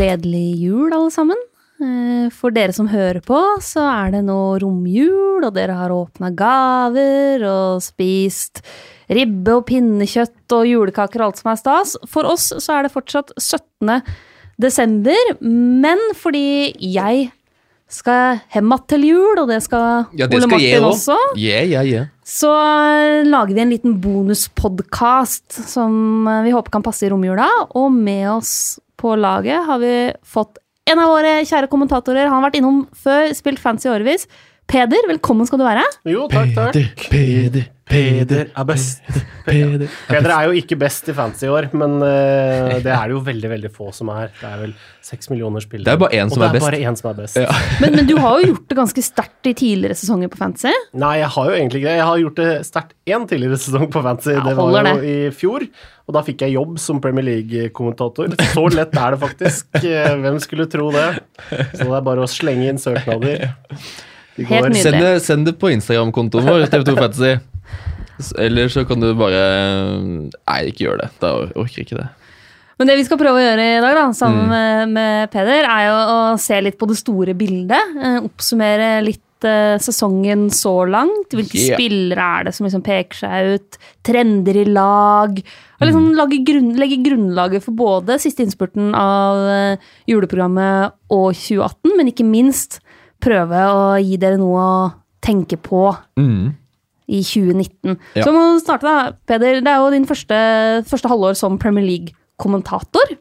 Gledelig jul, alle sammen. Eh, For dere som hører på, så er det nå romjul, og dere har åpna gaver og spist ribbe og pinnekjøtt og julekaker og alt som er stas. For oss så er det fortsatt 17. desember, men fordi jeg skal hjem igjen til jul, og det skal Ja, det Ole skal Martin også, Yeah, yeah, yeah. så lager vi en liten bonuspodkast som eh, vi håper kan passe i romjula. Og med oss på laget har vi fått en av våre kjære kommentatorer. Han har vært innom før, spilt fancy i årevis. Peder, velkommen skal du være. Jo, takk, takk. Peder, Peder er best. Peder. Peder er jo ikke best i fantasy i år, men uh, det er det jo veldig veldig få som er. Det er vel seks millioner spillere. Det er bare én som er det er bare én som er best. Ja. Men, men du har jo gjort det ganske sterkt i tidligere sesonger på fantasy. Nei, jeg har jo egentlig ikke det. Jeg har gjort det sterkt én tidligere sesong på fantasy. Ja, det var jo jo i fjor, og da fikk jeg jobb som Premier League-kommentator. Så lett er det faktisk. Eh, Hvem skulle tro det? Så det er bare å slenge inn søknader. Helt går- nydelig. Send det, send det på Instagram-kontoen vår, TV2 Fantasy. Eller så kan du bare Nei, ikke gjør det. Da orker ikke det. Men det vi skal prøve å gjøre i dag, da, sammen med, med Peder, er jo å se litt på det store bildet. Eh, oppsummere litt eh, sesongen så langt. Hvilke Yeah. spillere er det som liksom peker seg ut? Trender i lag. Og liksom lage grunn, legge grunnlaget for både siste innspurten av eh, juleprogrammet og 2018, men ikke minst prøve å gi dere noe å tenke på Mm. i 2019. Ja. Så må du starte da, Peder. Det er jo din første, første halvår som Premier League-kommentator.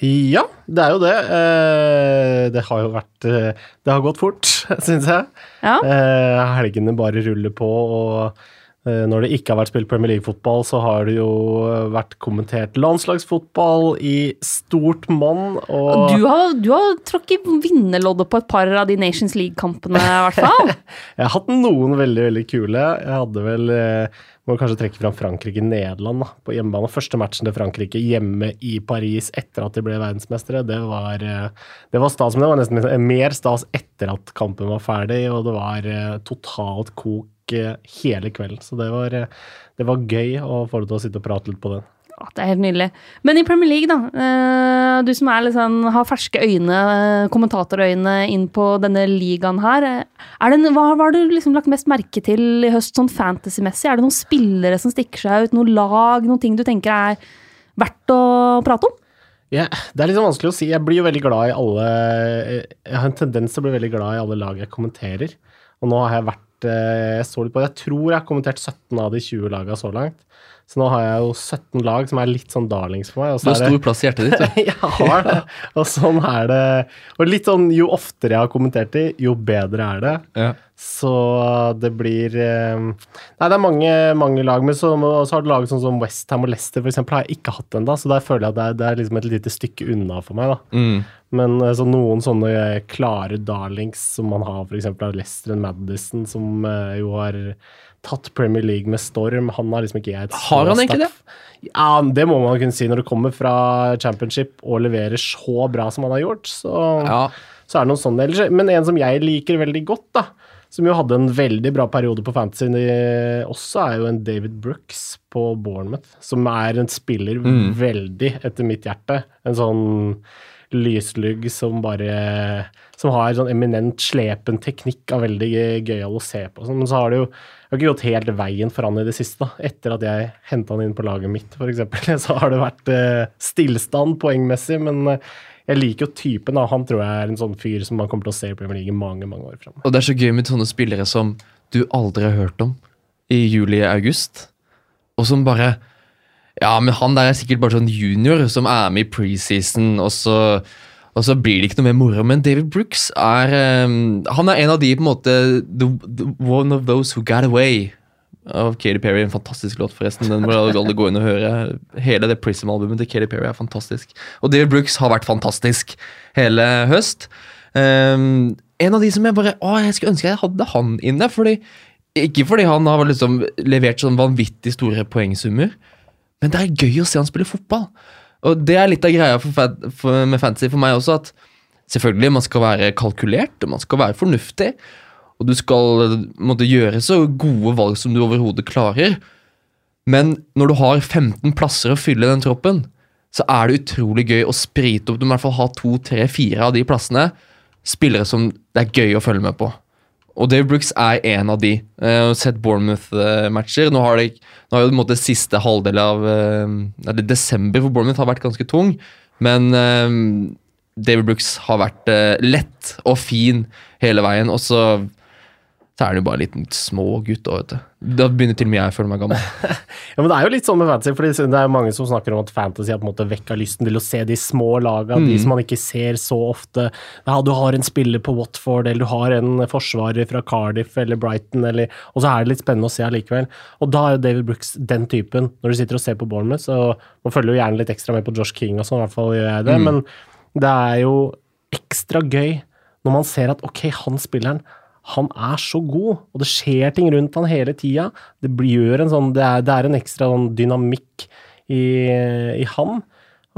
Ja, det er jo det. Eh, Det har jo vært eh, Det har gått fort, syns jeg. Ja. Eh, Helgene bare ruller på, og når det ikke har vært spilt Premier League-fotball, så har det jo vært kommentert landslagsfotball i stort monn. Og du har, du har tråkket vinnerloddet på et par av de Nations League-kampene, i hvert fall. jeg har hatt noen veldig, veldig kule. Jeg hadde vel eh, Må kanskje trekke fram Frankrike-Nederland på hjemmebane. Første matchen til Frankrike hjemme i Paris etter at de ble verdensmestere, det var, eh, det var stas. Men det var nesten mer stas etter at kampen var ferdig, og det var eh, totalt kok hele kvelden. Så det var, det var gøy å få deg til å sitte og prate litt på den. Ja, det er helt nydelig. Men i Premier League, da. eh, Du som er sånn, har ferske øyne, eh, kommentatorøyne inn på denne ligaen her. eh, Er det, hva hva har du liksom lagt mest merke til i høst sånn fantasy-messig? Er det noen spillere som stikker seg ut? Noe lag? Noen ting du tenker er verdt å prate om? Ja, det er litt sånn vanskelig å si. Jeg blir jo veldig glad i alle Jeg har en tendens til å bli veldig glad i alle lag jeg kommenterer. Og nå har jeg vært Jeg så litt på det. Jeg tror jeg har kommentert 17 av de 20 laga så langt. Så nå har jeg jo 17 lag som er litt sånn darlings for meg. Du har stor plass i hjertet ditt. du. jeg har det. Og sånn er det. Og litt sånn jo oftere jeg har kommentert de, jo bedre er det. Ja. Så det blir eh, Nei, det er mange, mange lag, men så, så har du lag sånn som Westham og Leicester eksempel, har jeg ikke hatt ennå, så der føler jeg at det er, det er liksom et lite stykke unna for meg. da. Mm. Men eh, så noen sånne klare darlings som man har f.eks. av Leicester og Madison, som eh, jo har tatt Premier League med storm, han har liksom ikke jeg et Har han egentlig det? Ja, det må man kunne si når du kommer fra championship og leverer så bra som han har gjort. Så Ja. så er det noen sånne ellers. Men en som jeg liker veldig godt, da, som jo hadde en veldig bra periode på fantasy også, er jo en David Brooks på Bournemouth, som er en spiller veldig etter mitt hjerte. En sånn lyslugg som bare Som har sånn eminent slepen teknikk av veldig gøyal å se på. Men så har det jo har ikke gått helt veien for han i det siste. da. Etter at jeg henta han inn på laget mitt, f.eks., så har det vært eh, stillstand poengmessig. Men eh, jeg liker jo typen. da. Han tror jeg er en sånn fyr som man kommer til å se i Premier League mange mange år framover. Og det er så gøy med sånne spillere som du aldri har hørt om i juli-august, og som bare Ja, men han der er sikkert bare sånn junior som er med i preseason, og så, og så blir det ikke noe mer moro. Men David Brooks er um, Han er en av de på en måte the, the, One of those who got away. Av Katy Perry, en fantastisk låt, forresten. Den må alle gå inn og høre. Hele det Prism-albumet til Katy Perry er fantastisk. Og David Brooks har vært fantastisk hele høst. Um, en av de som jeg bare Å, jeg skulle ønske jeg hadde han inne. Fordi, ikke fordi han har liksom levert sånn vanvittig store poengsummer, men det er gøy å se han spille fotball. Og det er litt av greia for, for, med fantasy for meg også, at selvfølgelig man skal være kalkulert, og man skal være fornuftig, og du skal måtte gjøre så gode valg som du overhodet klarer. Men når du har 15 plasser å fylle den troppen, så er det utrolig gøy å sprite opp. Du må i hvert fall ha to, tre, fire av de plassene. Spillere som det er gøy å følge med på. Og Dave Brooks er en av de. Har sett Bournemouth-matcher. Nå har det nå har jo måte siste halvdel av eh, eller desember for Bournemouth har vært ganske tung. Men eh, David Brooks har vært lett og fin hele veien. Og så, så er han jo bare en liten små gutt. da, begynner til og med jeg å føle meg gammel. Ja, men Det er jo litt sånn med fantasy, for det er jo mange som snakker om at fantasy har på en måte vekka lysten til å se de små laga, de som man ikke ser så ofte. Ja, Du har en spiller på Watford, eller du har en forsvarer fra Cardiff eller Brighton, eller, og så er det litt spennende å se allikevel. Og da er jo David Brooks den typen. Når du sitter og ser på Bournemouth, så man følger jo gjerne litt ekstra med på Josh King og sånn, i hvert fall gjør jeg det, men det er jo ekstra gøy når man ser at ok, han spilleren han er så god, og det skjer ting rundt han hele tida. Det, sånn, det, det er en ekstra sånn dynamikk i, i han.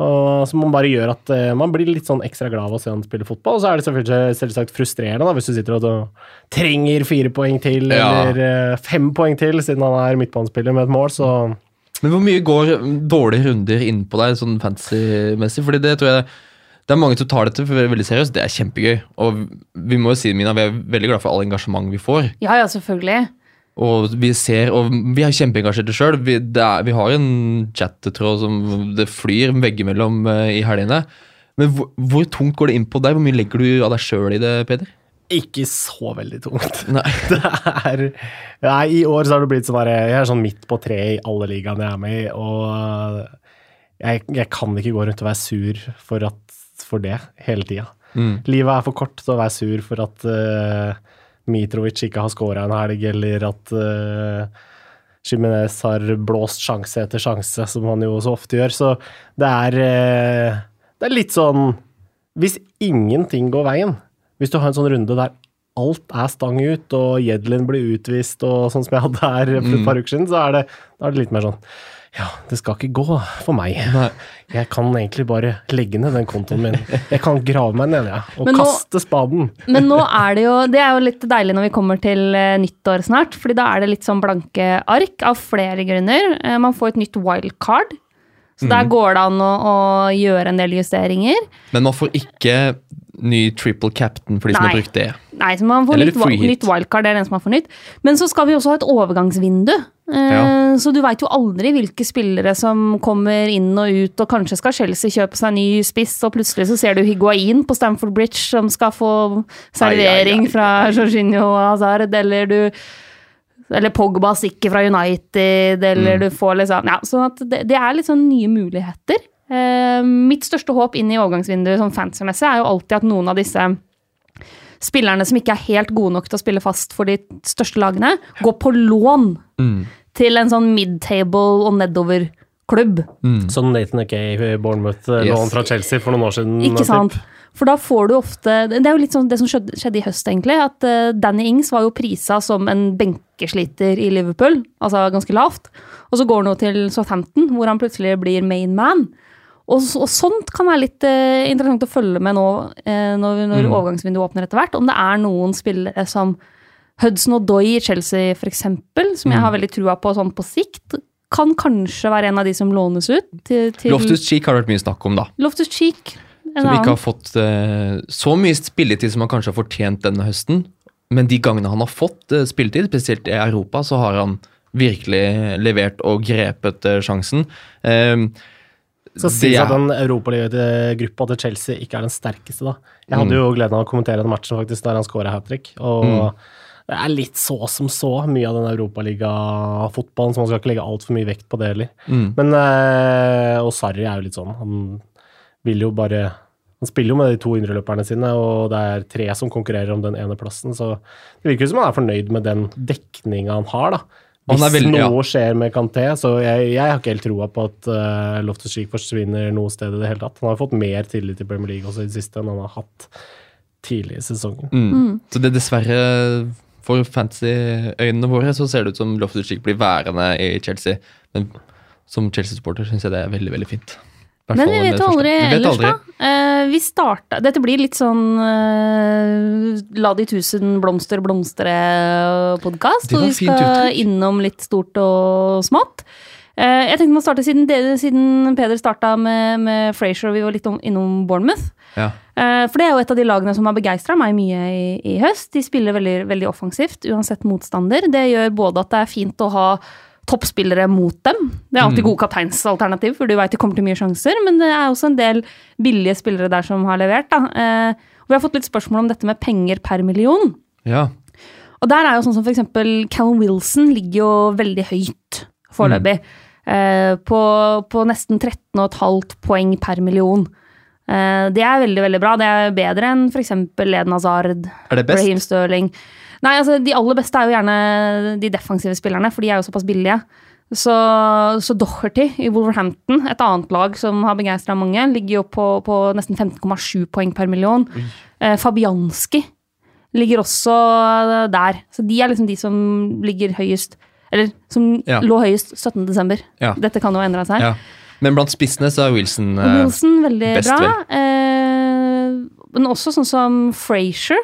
Og, som man bare gjør at uh, man blir litt sånn ekstra glad av å se han spille fotball. Og så er det selvfølgelig selvsagt frustrerende da, hvis du sitter og og trenger fire poeng til, Ja. eller uh, fem poeng til, siden han er midtbanespiller med et mål, så Men hvor mye går dårlige runder inn på deg sånn fantasy-messig? Fordi det tror jeg det er mange som tar dette veldig seriøst. Det er kjempegøy. Og vi må jo si Mina, vi er veldig glad for all engasjement vi får. Ja, ja, selvfølgelig. Og vi ser, og vi er kjempeengasjerte sjøl. Vi, vi har en chattetråd som det flyr veggimellom uh, i helgene. Men hvor, hvor tungt går det inn på deg? Hvor mye legger du av deg sjøl i det, Peder? ikke så veldig tungt. Nei. Det er Nei, i år så har det blitt sånn bare... Jeg er sånn midt på treet i alle ligaene jeg er med i, og jeg, jeg kan ikke gå rundt og være sur for, at, for det hele tida. Mm. Livet er for kort til å være sur for at uh, Mitrovic ikke har scora en helg, eller at uh, Jimenez har blåst sjanse etter sjanse, som han jo så ofte gjør. Så det er, uh, det er litt sånn Hvis ingenting går veien, hvis du har en sånn runde der alt er stang ut, og Jedlin blir utvist, og sånn som jeg hadde her for et par uker siden, så er det, er det litt mer sånn Ja, det skal ikke gå for meg. Nei. Jeg kan egentlig bare legge ned den kontoen min. Jeg kan grave meg ned, ja, og nå- kaste spaden. Men nå er det jo Det er jo litt deilig når vi kommer til eh, nyttår snart, fordi da er det litt sånn blanke ark av flere grunner. Eh, Man får et nytt wildcard, så der går det an å, å gjøre en del justeringer. Men man får ikke ny triple captain for de som har brukt det. Nei, så man får Eller litt, free wildcard, det er den som har fornytt. Men så skal vi også ha et overgangsvindu. Eh, Ja. Så du veit jo aldri hvilke spillere som kommer inn og ut, og kanskje skal Chelsea kjøpe seg en ny spiss, og plutselig så ser du Higuain på Stamford Bridge som skal få servering Ai, ai, ai. fra Jorginho Hazard, eller du eller Pogba stikker fra United, eller Mm. du får liksom Ja, så at det, det er litt sånn nye muligheter. Eh, mitt største håp inn i overgangsvinduet sånn fancy-messig er jo alltid at noen av disse spillerne som ikke er helt gode nok til å spille fast for de største lagene, går på lån Mm. til en sånn mid-table og nedover-klubb. Som Nathan Akay i Bournemouth eh, Yes. lån fra Chelsea for noen år siden. Ikke sant? For da får du ofte Det er jo litt sånn det som skjedde, skjedde i høst, egentlig. At eh, Danny Ings var jo prisa som en benkesliter i Liverpool, altså ganske lavt. Og så går han jo til Southampton, hvor han plutselig blir main man. Og, og sånt kan være litt eh, interessant å følge med nå eh, når, når overgangsvinduet åpner etter hvert. Om det er noen spillere som Hudson og Doy i Chelsea, eksempel, som jeg har veldig trua på sånn på sikt, kan kanskje være en av de som lånes ut til, til Loftus Cheek har det vært mye snakk om, da. Loftus Cheek. Som ikke har fått eh, så mye spilletid som han kanskje har fortjent denne høsten. Men de gangene han har fått eh, spilletid, spesielt i Europa, så har han virkelig levert og grepet eh, sjansen. Eh, Det sies at den europaligagruppa til Chelsea ikke er den sterkeste, da. Jeg hadde jo gleden av å kommentere den matchen faktisk der han scora hat trick, og det er litt så som så, mye av den europaligafotballen, så man skal ikke legge altfor mye vekt på det heller. Mm. Men eh, Og Sarri er jo litt sånn, han vil jo bare han spiller jo med de to indreløperne sine, og det er tre som konkurrerer om den ene plassen, så det virker som han er fornøyd med den dekninga han har, da. Hvis veldig- ja. noe skjer med Kanté, så jeg, jeg har ikke helt troa på at uh, Loftus Cheek forsvinner noe sted i det hele tatt. Han har fått mer tillit i Premier League også i det siste enn han har hatt tidlig i sesongen. Mm. Så det er dessverre for fantasy-øynene våre så ser det ut som Loftus Cheek blir værende i Chelsea. Men som Chelsea-supporter syns jeg det er veldig, veldig fint. Men vi vet jo aldri vet ellers, aldri. da. Eh, vi starta Dette blir litt sånn eh, La de tusen blomster blomstre-podkast. Og vi skal innom litt stort og smått. Eh, jeg tenkte å starte siden, siden Peder starta med, med Frazier og vi var litt om, innom Bournemouth. Ja. Eh, For det er jo et av de lagene som har begeistra meg mye i, i høst. De spiller veldig, veldig offensivt uansett motstander. Det gjør både at det er fint å ha toppspillere mot dem. Det er alltid Mm. gode kapteinsalternativ, for du veit det kommer til mye sjanser. Men det er også en del billige spillere der som har levert. Da. Eh, og vi har fått litt spørsmål om dette med penger per million. ja. Og der er jo sånn som eksempel Callum Wilson ligger jo veldig høyt foreløpig. Eh, på, på nesten 13,5 poeng per million. Eh, det er veldig, veldig bra. Det er bedre enn eksempel Eden Hazard, Er det best? Nei, altså de aller beste er jo gjerne de defensive spillerne, for de er jo såpass billige. Så, så Doherty i Wolverhampton, et annet lag som har begeistra mange, ligger jo på, på nesten 15,7 poeng per million. Eh, Fabianski ligger også der. Så de er liksom de som ligger høyest Eller som Ja. lå høyest 17. desember. Ja. Dette kan jo endre seg. ja. Men blant spissene så er Wilson eh, Wilson veldig best, bra. vel? Eh, men også sånn som Frazier,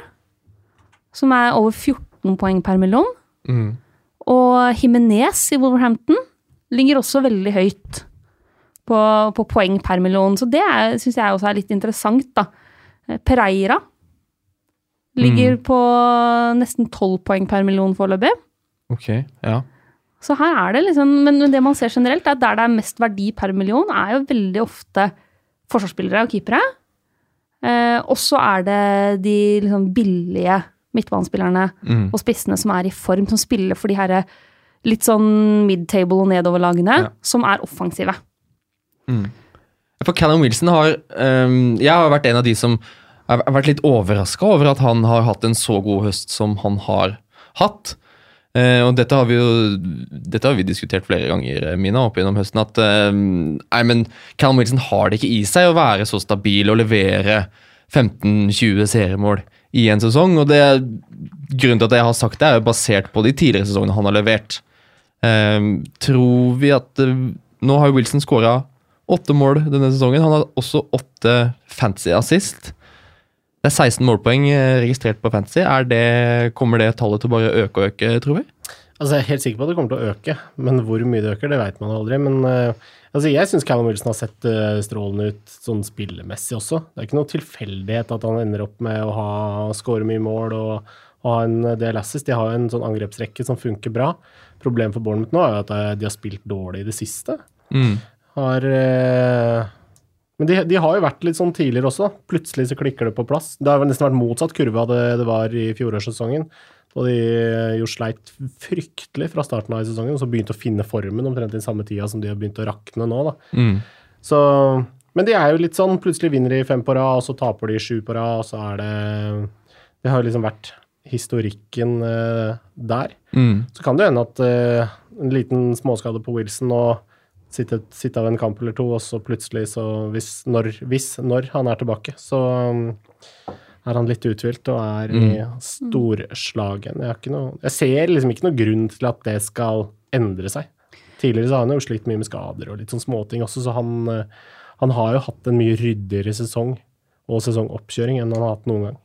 som er over 14 poeng per million. mm. Og Jimenez i Wolverhampton ligger også veldig høyt på, på poeng per million. Så det syns jeg også er litt interessant, da. Eh, Pereira ligger Mm. på nesten 12 poeng per million foreløpig. Ok, ja. Så her er det liksom Men det man ser generelt, er at der det er mest verdi per million, er jo veldig ofte forsvarsspillere og keepere. Eh, og så er det de liksom billige midtbanespillerne Mm. og spissene som er i form, som spiller for de her litt sånn mid-table og nedover-lagene, Ja. som er offensive. For Callum Wilson har um, Jeg har vært en av de som har vært litt overraska over at han har hatt en så god høst som han har hatt. Uh, og dette har vi jo dette har vi diskutert flere ganger, Mina, opp gjennom høsten. At ehm, nei, men Callum Wilson har det ikke i seg å være så stabil og levere 15-20 seriemål i en sesong. Og det, grunnen til at jeg har sagt det, er jo basert på de tidligere sesongene han har levert. Um, tror vi at eh, Nå har Wilson skåra åtte mål denne sesongen. Han har også åtte fancy assist. Det er 16 målpoeng eh, registrert på fancy. Det, kommer det tallet til å bare øke og øke, tror vi? Altså, jeg er helt sikker på at det kommer til å øke, men hvor mye det øker, det vet man aldri. Men eh, altså, jeg syns Callum Wilson har sett eh, strålende ut sånn spillemessig også. Det er ikke noe tilfeldighet at han ender opp med å ha score mye mål og, og ha en del assist. De har jo en sånn angrepsrekke som funker bra. Problemet for Bournemouth nå er jo at eh, de har spilt dårlig i det siste. Mm. Har eh, Men de, de har jo vært litt sånn tidligere også. Plutselig så klikker det på plass. Det har vel nesten vært motsatt kurve av det det var i fjorårssesongen. Da de eh, jo sleit fryktelig fra starten av i sesongen, og så begynte å finne formen omtrent i samme tida som de har begynt å rakne nå. da. Mm. Så, men de er jo litt sånn, plutselig vinner de fem på rad, og så taper de sju på rad, og så er det Det har jo liksom vært historikken uh, der. Mm. Så kan det hende at uh, en liten småskade på Wilson og sitte, sitte av en kamp eller to, og så plutselig, så hvis når, hvis, når han er tilbake, så um, er han litt uthvilt og er i storslagen. Jeg, har ikke noe, jeg ser liksom ikke noe grunn til at det skal endre seg. Tidligere så har han jo slitt mye med skader og litt sånn småting også, så han, eh, han har jo hatt en mye ryddigere sesong og sesongoppkjøring enn han har hatt noen gang.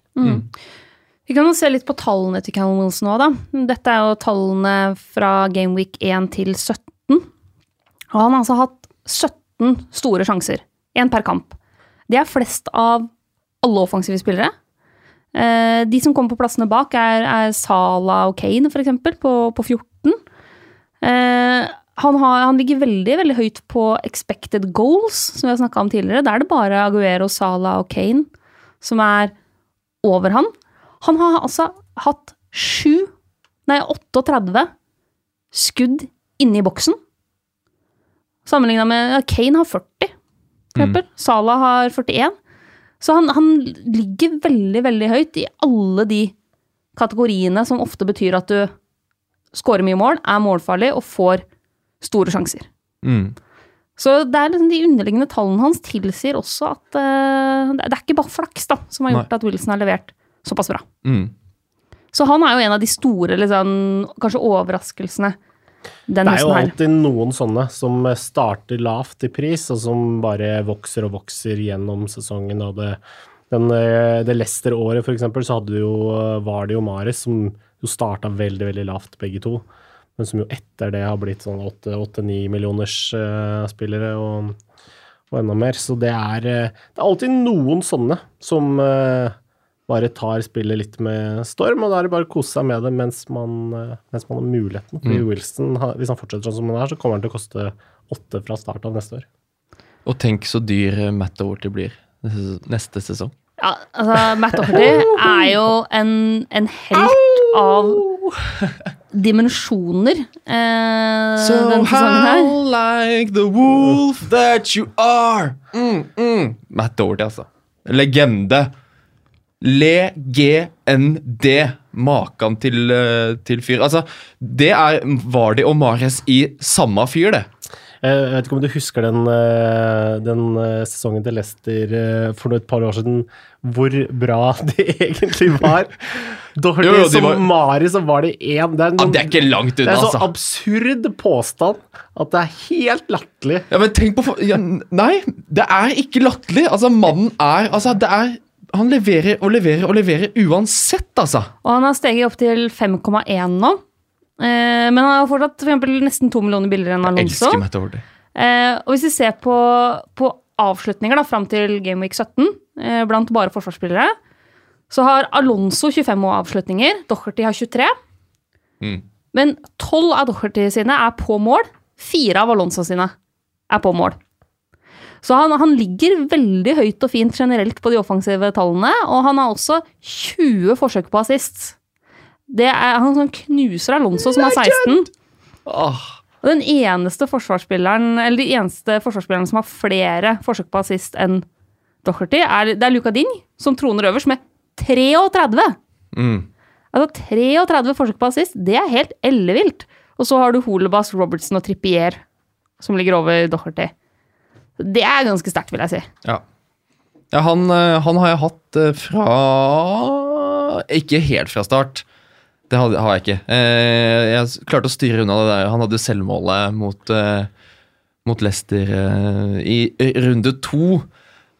Vi kan jo se litt på tallene til Callum Wilson òg, da. Dette er jo tallene fra Gameweek 1 til 17. Og han har altså hatt 17 store sjanser. Én per kamp. Det er flest av alle offensive spillere. Eh, de som kommer på plassene bak, er, er Salah og Kane, eksempel, på, på 14. Eh, han, har, han ligger veldig veldig høyt på expected goals, som vi har snakka om tidligere. Da er det bare Aguero, Salah og Kane som er over han. Han har altså hatt sju, nei 38 skudd inne i boksen. Sammenligna med Kane har 40, for eksempel. Salah har 41. Så han, han ligger veldig, veldig høyt i alle de kategoriene som ofte betyr at du scorer mye mål, er målfarlig og får store sjanser. Mm. Så det er liksom de underliggende tallene hans tilsier også at uh, det er ikke bare flaks da, som har gjort at Wilson har levert såpass bra. Mm. Så han er jo en av de store, liksom, kanskje overraskelsene Det er jo alltid her. noen sånne som starter lavt i pris, og som bare vokser og vokser gjennom sesongen. Og det, den, eh, det Leicester-året, eksempel, så jo, var det jo Mares som jo starta veldig, veldig lavt, begge to. men som jo etter det har blitt sånn 8-9 millioners uh, spillere og, og enda mer. Så det er, eh, det er alltid noen sånne som eh, bare tar spillet litt med storm, og da er det bare å kose seg med det mens man, eh, mens man har muligheten. Fordi Mm. Wilson, hvis han fortsetter sånn som han er, så kommer han til å koste åtte fra start av neste år. Og tenk så dyr eh, Matt Doherty blir neste, sesong. Ja, altså, Matt Doherty er jo en, en helt av dimensjoner eh, denne sesongen her. like the wolf that you are? Mm, mm. Matt Doherty, altså. Legende. Legend. Makan til, eh, til fyr. Altså, det er Vardi og Mares i samme fyr, det. Eh, Jeg vet ikke om du husker den, eh, den sesongen til Leicester for et par år siden, hvor bra det egentlig var. Doherty Jo, jo, som var- Mari, så var det én det, Ja, det er ikke langt det unna, er så altså. absurd påstand at det er helt latterlig. Ja, men tenk på ja, Nei, det er ikke latterlig. Altså, mannen er Altså, det er Han leverer og leverer og leverer uansett, altså. Og han har steget opp til 5,1 nå. Eh, men han har fortsatt for eksempel, nesten to millioner bilder enn Jeg Alonso. elsker Matt Doherty. Eh, og hvis vi ser på, på avslutninger da, fram til Game Week 17, eh, blant bare forsvarsspillere, så har Alonso 25 avslutninger, Docherty har 23. Mm. Men 12 av Docherty sine er på mål, fire av Alonso sine er på mål. Så han, han ligger veldig høyt og fint generelt på de offensive tallene, og han har også 20 forsøk på assist. Det er, han som knuser Alonso, som er 16. Og den eneste forsvarsspilleren, eller de eneste forsvarsspillerne som har flere forsøk på assist enn Docherty, er, det er Luka Ding, som troner øverst med 33. mm. Altså 33 forsøk på assist, det er helt ellevilt. Og så har du Holebas, Robertson og Trippier, som ligger over Docherty. Det er ganske sterkt, vil jeg si. Ja. ja han, eh, han har jeg hatt eh, fra Ikke helt fra start. Det har, har jeg ikke. Eh, jeg klarte å styre unna det der. Han hadde selvmålet mot, mot Leicester i runde to.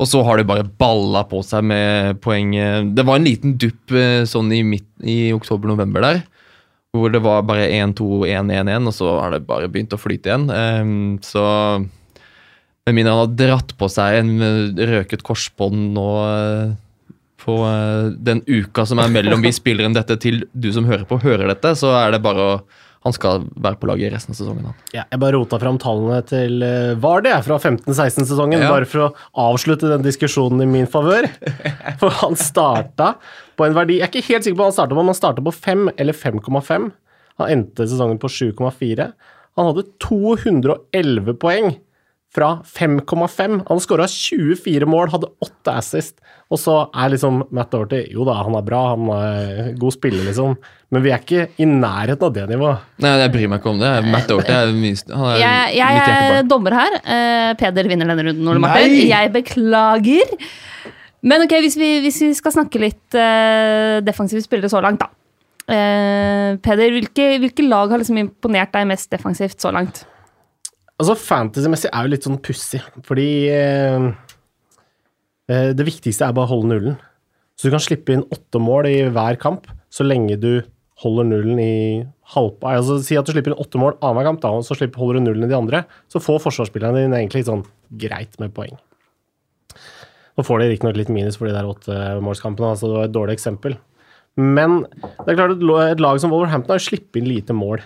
Og så har det bare balla på seg med poeng. Det var en liten dupp sånn i, i oktober-november der. Hvor det var bare 1-2-1-1-1, og så har det bare begynt å flyte igjen. Så med mindre han har dratt på seg en eh, røket korsbånd nå eh, på eh, den uka som er mellom vi spiller inn dette til du som hører på, hører dette, så er det bare å Han skal være på laget resten av sesongen. Ja, jeg bare rota fram tallene til Var det fra 15-16-sesongen, Ja. bare for å avslutte den diskusjonen i min favør. For han starta på en verdi Jeg er ikke helt sikker på hva han starta på, men han starta på 5 eller 5,5. Han endte sesongen på 7,4. Han hadde 211 poeng fra 5,5. Han skåra 24 mål, hadde 8 assist. Og så er liksom Matt Doherty Jo da, han er bra, han er god spiller, liksom. Men vi er ikke i nærheten av det nivået. Nei, jeg bryr meg ikke om det. Matt Doherty er, mye- han er Jeg, jeg er dommer her. Uh, Peder vinner denne runden, Ole Nei! Martin. Jeg beklager. Men ok, hvis vi, hvis vi skal snakke litt uh, defensive spillere så langt, da. Uh, Peder, hvilke, hvilke lag har liksom imponert deg mest defensivt så langt? Altså, Fantasy-messig er jo litt sånn pussig, fordi eh, eh, det viktigste er bare å holde nullen. Så du kan slippe inn åtte mål i hver kamp, så lenge du holder nullen i halvpa... Altså, si at du slipper inn åtte mål annenhver kamp, da, og så slipper, holder du nullen i de andre, så får forsvarsspillerne dine egentlig sånn greit med poeng. Nå får de riktignok litt minus for de der åttemålskampene, altså det var et dårlig eksempel. Men det er klart et lag som Wolverhampton har sluppet inn lite mål.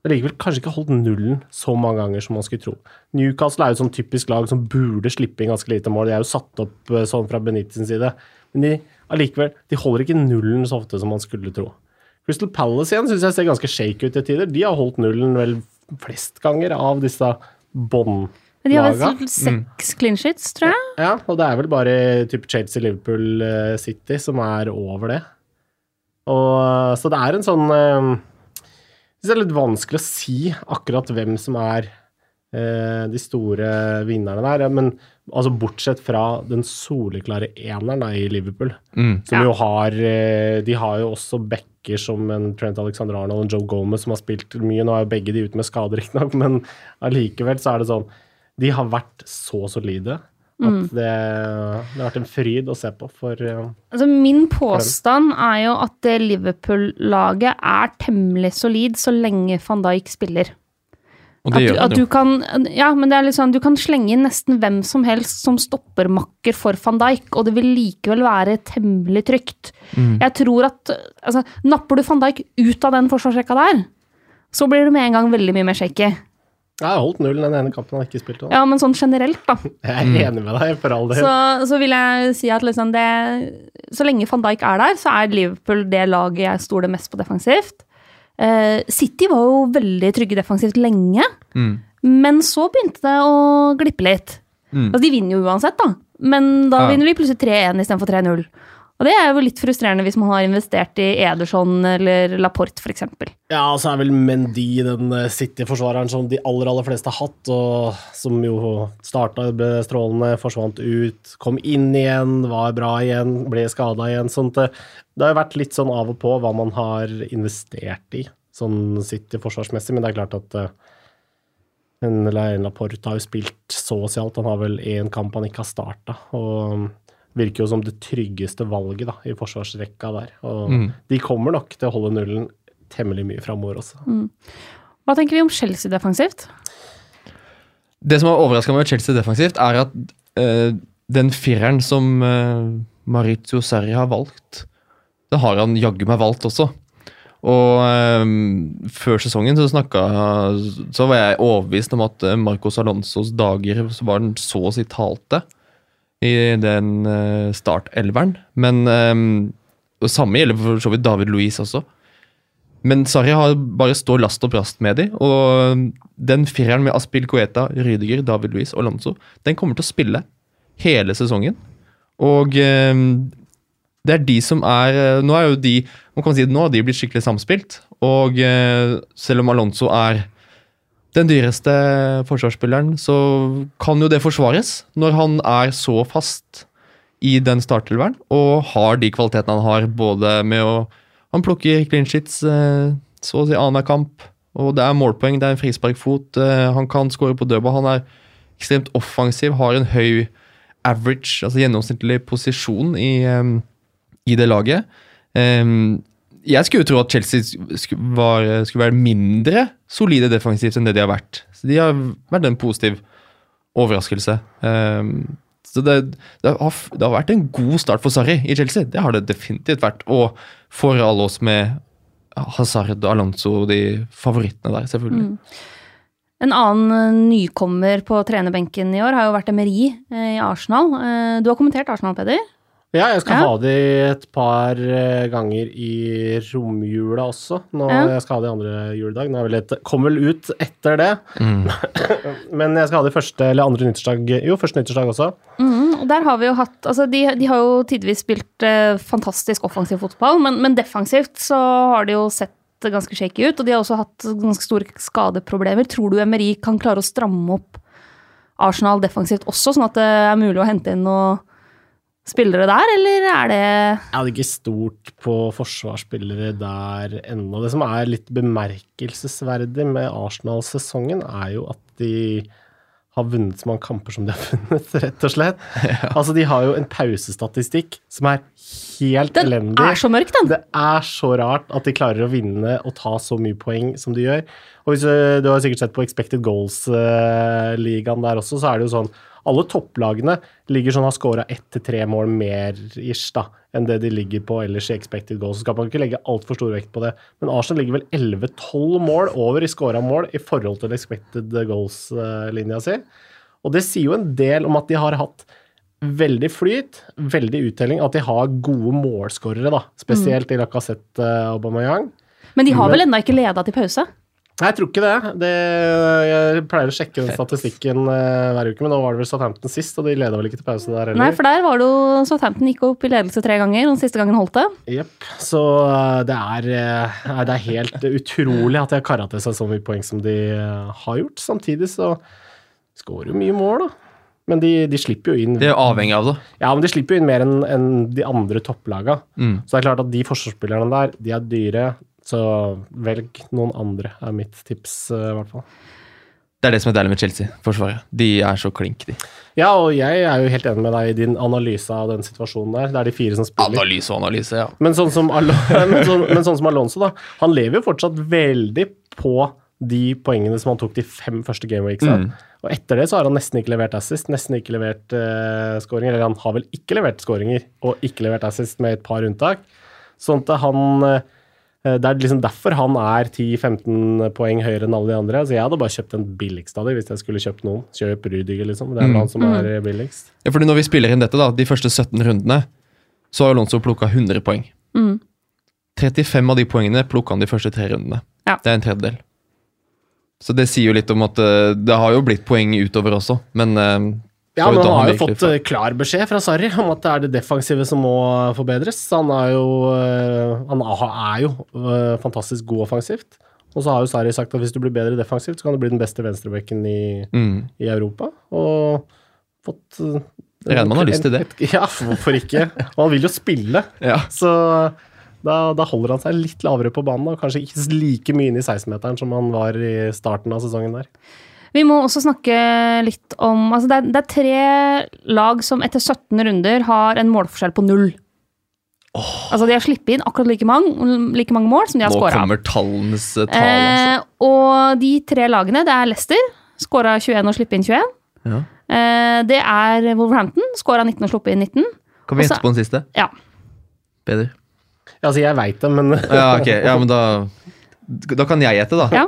Har likevel kanskje ikke holdt nullen så mange ganger som man skulle tro. Newcastle er jo et sånn typisk lag som burde slippe inn ganske lite mål. De er jo satt opp eh, sånn fra Benitz sin side. Men de, allikevel, de holder ikke nullen så ofte som man skulle tro. Crystal Palace igjen syns jeg ser ganske shake ut til tider. De har holdt nullen vel flest ganger av disse båndlagene. De har vel seks clean sheets, tror jeg. Ja, og det er vel bare type Chelsea, Liverpool, eh, City som er over det. Og, så det er en sånn eh, det er litt vanskelig å si akkurat hvem som er eh, de store vinnerne der. Men altså bortsett fra den soleklare eneren da, i Liverpool, Mm. som Ja. jo har eh, De har jo også backer som en Trent Alexander Arnold og Joe Gomez som har spilt mye. Nå er jo begge de ute med skader, riktignok, men allikevel så er det sånn De har vært så solide. Mm. At det, det har vært en fryd å se på for eh, Altså, min påstand er jo at det Liverpool-laget er temmelig solid så lenge van Dijk spiller. Og At, det du- gjør at du jo. kan Ja, men det er litt sånn, du kan slenge inn nesten hvem som helst som stoppermakker for van Dijk, og det vil likevel være temmelig trygt. Mm. Jeg tror at altså, Napper du van Dijk ut av den forsvarsrekka der, så blir det med en gang veldig mye mer shaky. Jeg har holdt null den ene kampen han ikke spilte. Ja, men sånn generelt, da. Jeg er enig med deg, for all del. Så, så vil jeg si at liksom det Så lenge van Dijk er der, så er Liverpool det laget jeg stoler mest på defensivt. Uh, City var jo veldig trygge defensivt lenge, Mm. men så begynte det å glippe litt. Mm. Altså, de vinner jo uansett, da, men da Ja. vinner de plutselig 3-1 istedenfor 3-0. Og det er jo litt frustrerende hvis man har investert i Ederson eller Laporte, f.eks. Ja, og så er vel Mendy den eh, City-forsvareren som de aller aller fleste har hatt, og som jo starta strålende, forsvant ut, kom inn igjen, var bra igjen, ble skada igjen. Sånt. Det det har jo vært litt sånn av og på hva man har investert i, sånn City forsvarsmessig, men det er klart at eh, en Laporte har jo spilt så å si alt. Han har vel én kamp han ikke har starta, og virker jo som det tryggeste valget da, i forsvarsrekka der. Og Mm. de kommer nok til å holde nullen temmelig mye framover også. Hva tenker vi om Chelsea defensivt? Det som har overraska meg med Chelsea defensivt, er at eh, den fireren som uh, Maritio Sarri har valgt, det har han jaggu meg valgt også. Og eh, før sesongen så snakka Så var jeg overbevist om at eh, Marcos Alonsos dager så var den så å si talte i den uh, startelveren. Men um, og samme gjelder for så vidt David Louise også. Men Sarri har bare stå last og brast med de, og den fireren med Aspil Coeta, Rydiger, David Louise og Alonso, den kommer til å spille hele sesongen. Og um, det er de som er eh, Nå er jo de man kan si nå har de blitt skikkelig samspilt. Og eh, selv om Alonso er den dyreste forsvarsspilleren, så kan jo det forsvares når han er så fast i den startelveren og har de kvalitetene han har, både med å Han plukker clean sheets eh, så å si annenhver kamp, og det er målpoeng, det er en frisparkfot. eh, Han kan skåre på dødball. Han er ekstremt offensiv, har en høy average, altså gjennomsnittlig posisjon i, eh, i det laget. Jeg skulle jo tro at Chelsea skulle, var, skulle være mindre solide defensivt enn det de har vært. Så de har vært en positiv overraskelse. Um, så det, det, har, det har vært en god start for Sarri i Chelsea. Det har det definitivt vært. Og for alle oss med Hazard og Alonso, de favorittene der, selvfølgelig. En annen eh, nykommer på trenerbenken i år har jo vært Emery eh, i Arsenal. Eh, Du har kommentert Arsenal, Peder. Ja, jeg skal Ja. ha de et par eh, ganger i romjula også. Nå, Ja. Jeg skal ha de andre juledag. Nå er vel et, kom vel ut etter det. Mm. Men jeg skal ha de første eller andre nyttårsdag Jo, første nyttårsdag også. Mm, og der har vi jo hatt altså de, de har jo tidvis spilt eh, fantastisk offensiv fotball, men, men defensivt så har de jo sett ganske shaky ut. Og de har også hatt ganske store skadeproblemer. Tror du Emery kan klare å stramme opp Arsenal defensivt også, sånn at det er mulig å hente inn noen spillere der, eller er det Jeg hadde ikke stort på forsvarsspillere der ennå. Det som er litt bemerkelsesverdig med Arsenal-sesongen, er jo at de har vunnet så mange kamper som de har vunnet, rett og slett. Altså, de har jo en pausestatistikk som er helt Den elendig. er så mørk, den! Det er så rart at de klarer å vinne og ta så mye poeng som de gjør. Og hvis, Du, Du har sikkert sett på Expected Goals-ligaen der også, så er det jo sånn Alle topplagene ligger sånn har scora ett til tre mål mer ish da, enn det de ligger på ellers i Expected Goals. Så skal man ikke legge altfor stor vekt på det. Men Arsenal ligger vel 11-12 mål over i scora mål i forhold til Expected Goals-linja si. Og det sier jo en del om at de har hatt veldig flyt, veldig uttelling, at de har gode målskårere, da. Spesielt i Lacassette og Aubameyang. Men de har vel ennå ikke leda til pause? Nei, jeg tror ikke det. det. Jeg pleier å sjekke den statistikken eh, hver uke, men nå var det vel Southampton sist, og de leda vel ikke til pause der heller. Nei, for der var det jo Southampton gikk opp i ledelse tre ganger, og den siste gangen holdt det. Jepp. Så eh, det er, eh, nei, det er helt utrolig at de har kara til seg så mye poeng som de har gjort. Samtidig så skårer jo mye mål, da. Men de, de slipper jo inn De er avhengig av det. Ja, men de slipper jo inn mer enn en de andre topplaga. Mm. Så det er klart at de forsvarsspillerne der, de er dyre. Så velg noen andre, er mitt tips, eh, i hvert fall. Det er det som er deilig med Chelsea-forsvaret. De er så klink, de. Ja, og jeg er jo helt enig med deg i din analyse av den situasjonen der. Det er de fire som spiller. Analyse og analyse, ja. Men sånn, som men, sånn, men sånn som Alonso, da. Han lever jo fortsatt veldig på de poengene som han tok de fem første gameweeksa. Mm. Og etter det så har han nesten ikke levert assist, nesten ikke levert uh, skåringer. Eller han har vel ikke levert skåringer, og ikke levert assist med et par unntak. Sånn at han uh, Det er liksom derfor han er 10-15 poeng høyere enn alle de andre. Så jeg hadde bare kjøpt den billigste av dem hvis jeg skulle kjøpt noen. Kjøp Rydiger, liksom. Det er vel Mm. han som er eh, billigst. ja. Fordi når vi spiller inn dette, da, de første 17 rundene, så har Alonso plukka 100 poeng. Mm. 35 av de poengene plukka han de første tre rundene. Ja. Det er en tredjedel. Så det sier jo litt om at eh, det har jo blitt poeng utover også, men eh, Ja, men han har jo fått eh, klar beskjed fra Sarri om at det er det defensive som må forbedres. Han er jo, eh, han er jo eh, fantastisk god offensivt. Og så har jo Sarri sagt at hvis du blir bedre defensivt, så kan du bli den beste venstrebekken i, mm. i Europa. Og fått eh, Jeg regner med han har lyst til det. Ja, hvorfor ikke? Og han vil jo spille, Ja. så da, da holder han seg litt lavere på banen, og kanskje ikke like mye inne i 16-meteren som han var i starten av sesongen der. Vi må også snakke litt om altså det, er, det er tre lag som etter 17 runder har en målforskjell på null. Altså De har sluppet inn akkurat like mange, like mange mål som de har Nå skåra. kommer tallenes eh, tall, altså. Eh, og de tre lagene, det er Leicester, skåra 21 og sluppet inn 21. Ja. Eh, det er Wolverhampton, skåra 19 og sluppet inn 19. Kan vi gjette på den siste? Ja. Peder? Ja, altså, jeg veit det, men Ja, ok. Ja, men da Da kan jeg gjette, da. Ja.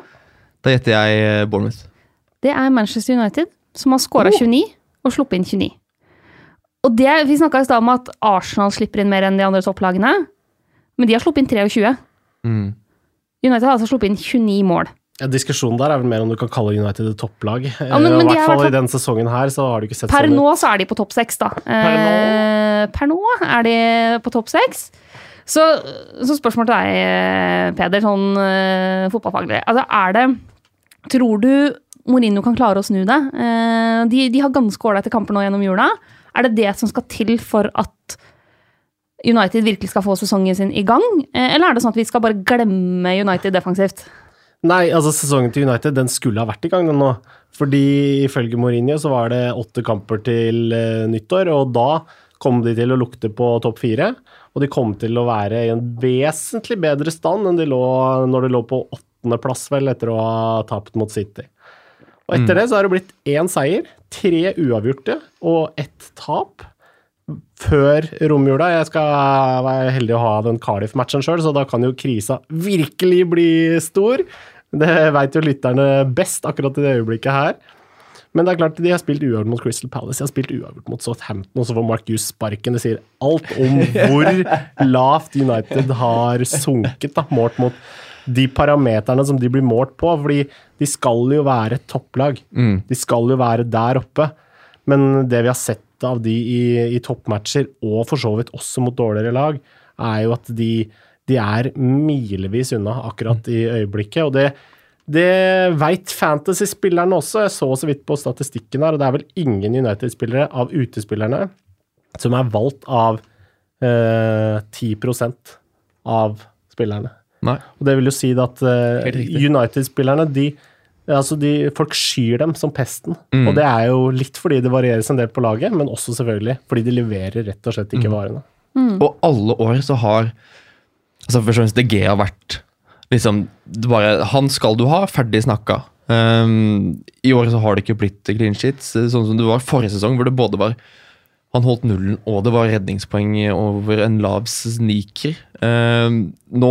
Da gjetter jeg eh, Bournemouth. Det er Manchester United, som har skåra Oh. 29 og sluppet inn 29. Og det, Vi snakka i stad om at Arsenal slipper inn mer enn de andre topplagene. Men de har sluppet inn 23. Mm. United har altså sluppet inn 29 mål. Ja, diskusjonen der er vel mer om du kan kalle United et topplag. Ja, men- Eh, men I hvert fall i denne sesongen her, så har du ikke sett Per sånn nå så er de på topp seks, da. Per nå? Eh, per nå er de på topp seks. Så, så spørsmålet til deg, Peder, sånn eh, fotballfaglig. Altså, er det Tror du Mourinho kan klare å snu det? Eh, de, de har ganske ålreite kamper nå gjennom jula. Er det det som skal til for at United virkelig skal få sesongen sin i gang? Eh, eller er det sånn at vi skal bare glemme United defensivt? Nei, altså sesongen til United den skulle ha vært i gang den nå. Fordi ifølge Mourinho så var det åtte kamper til eh, nyttår, og da kom de til å lukte på topp fire. Og de kom til å være i en vesentlig bedre stand enn de lå når de lå på åttendeplass, vel, etter å ha tapt mot City. Og etter det så har det blitt én seier, tre uavgjorte og ett tap før romjula. Jeg skal være heldig å ha den Cardiff-matchen sjøl, så da kan jo krisa virkelig bli stor. Det veit jo lytterne best akkurat i det øyeblikket her. Men det er klart, de har spilt uavgjort mot Crystal Palace, de har spilt uavgjort mot Southampton, og så får Mark Hughes sparken. Det sier alt om hvor lavt United har sunket, da, målt mot de parameterne som de blir målt på. Fordi de skal jo være et topplag. De skal jo være der oppe. Men det vi har sett av de i, i toppmatcher, og for så vidt også mot dårligere lag, er jo at de, de er milevis unna akkurat i øyeblikket. Og det, det veit fantasy-spillerne også. Jeg så så vidt på statistikken her, og det er vel ingen United-spillere av utespillerne som er valgt av eh, 10 av spillerne. Nei. Og det vil jo si at uh, United-spillerne, de, altså de, folk skyr dem som pesten. Mm. Og det er jo litt fordi det varieres en del på laget, men også selvfølgelig fordi de leverer rett og slett ikke Mm. varene. Og alle år så har altså Først og fremst DG har vært liksom det bare, Han skal du ha, ferdig snakka. Um, I år så har det ikke blitt clean sheets, sånn som det var forrige sesong, hvor det både var han holdt nullen, og det var redningspoeng over en lav sniker. Um, nå,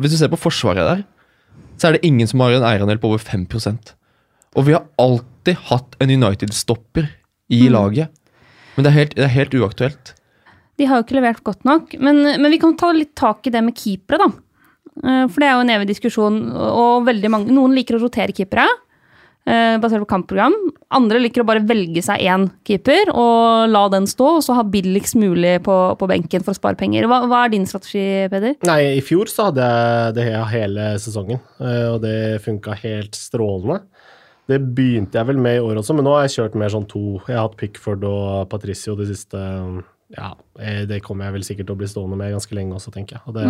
hvis du ser på forsvaret der, så er det ingen som har en eierandel på over 5% Og vi har alltid hatt en United-stopper i laget. Men det er helt, det er helt uaktuelt. De har jo ikke levert godt nok. Men, men vi kan ta litt tak i det med keepere, da. Eh, For det er jo en evig diskusjon, og veldig mange, noen liker å rotere keepere. Eh, Basert på kampprogram. Andre liker å bare velge seg én keeper og la den stå, og så ha billigst mulig på, på benken for å spare penger. Hva, hva er din strategi, Peder? Nei, i fjor så hadde jeg det he- hele sesongen, eh, og det funka helt strålende. Det begynte jeg vel med i år også, men nå har jeg kjørt mer sånn to. Jeg har hatt Pickford og Patricio de siste Ja, eh, det kommer jeg vel sikkert til å bli stående med ganske lenge også, tenker jeg. Og det,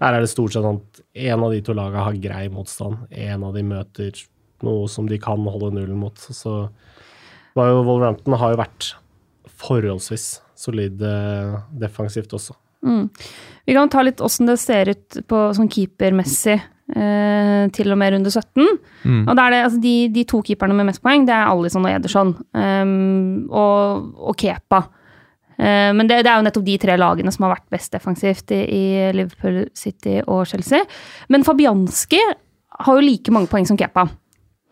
Der er det stort sett sånn at en av de to lagene har grei motstand. En av de møter noe som de kan holde nullen mot. Så var jo Wolverhampton har jo vært forholdsvis solid defensivt også. Vi kan ta litt åssen det ser ut på sånn keepermessig eh, til og med runde 17. Mm. Og det er det, altså de, de to keeperne med mest poeng, det er Alison og Ederson. Um, og, og Kepa. Eh, men det, det er jo nettopp de tre lagene som har vært best defensivt i, i Liverpool City og Chelsea. Men Fabianski har jo like mange poeng som Kepa.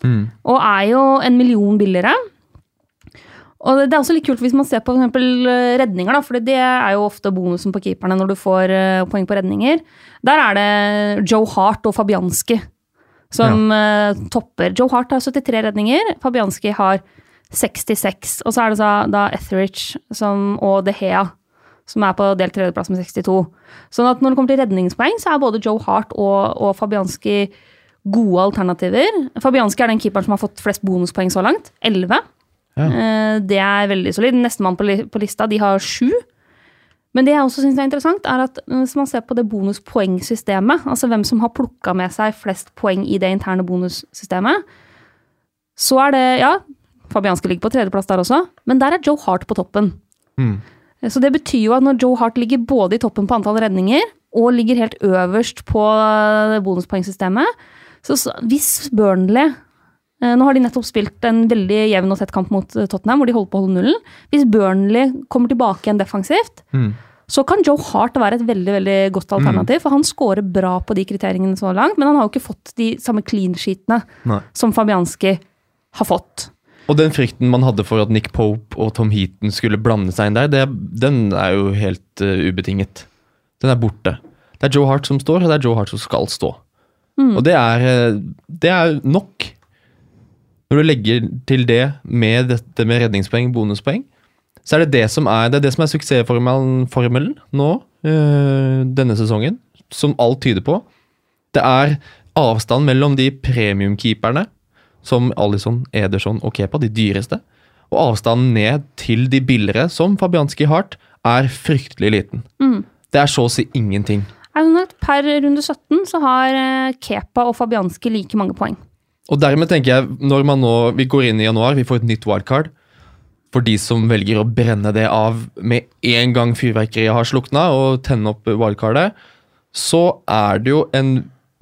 Mm. Og er jo en million billigere. Og det er også litt kult hvis man ser på for eh, redninger, da, for det er jo ofte bonusen på keeperne når du får eh, poeng på redninger. Der er det Joe Hart og Fabianski som ja. topper. Joe Hart har 73 redninger, Fabianski har 66. Og så er det så, da Etheridge som, og De Hea som er på delt tredjeplass med 62. Sånn at når det kommer til redningspoeng, så er både Joe Hart og, og Fabianski gode alternativer. Fabianski er den keeperen som har fått flest bonuspoeng så langt. 11. Ja. Eh, Det er veldig solid. Nestemann på, på lista, de har sju. Men det jeg også syns er interessant, er at hvis man ser på det bonuspoengsystemet, altså hvem som har plukka med seg flest poeng i det interne bonussystemet, så er det Ja, Fabianski ligger på tredjeplass der også, men der er Joe Hart på toppen. Mm. Så det betyr jo at når Joe Hart ligger både i toppen på antall redninger, og ligger helt øverst på bonuspoengsystemet, så, så hvis Burnley eh, Nå har de nettopp spilt en veldig jevn og tett kamp mot eh, Tottenham, hvor de holder på å holde nullen. Hvis Burnley kommer tilbake igjen defensivt, Mm. så kan Joe Hart være et veldig veldig godt alternativ. For han scorer bra på de kriteriene så langt, men han har jo ikke fått de samme clean sheetene Nei. som Fabianski har fått. Og den frykten man hadde for at Nick Pope og Tom Heaton skulle blande seg inn der, det, den er jo helt uh, ubetinget. Den er borte. Det er Joe Hart som står, og det er Joe Hart som skal stå. Og det er, eh, det er nok. Når du legger til det med dette med redningspoeng, bonuspoeng, så er det det som er, det er, det som er suksessformelen formelen nå, øh, denne sesongen, som alt tyder på. Det er avstand mellom de premiumkeeperne, som Alison, Ederson og Kepa, de dyreste, og avstanden ned til de billigere, som Fabianski Hart, er fryktelig liten. Det er så å si ingenting. Er sånn Per runde 17 så har eh, Kepa og Fabianski like mange poeng. Og dermed tenker jeg, når man nå, vi går inn i januar, vi får et nytt wildcard. For de som velger å brenne det av med en gang fyrverkeriet har slukna, og tenne opp wildcardet, så er det jo en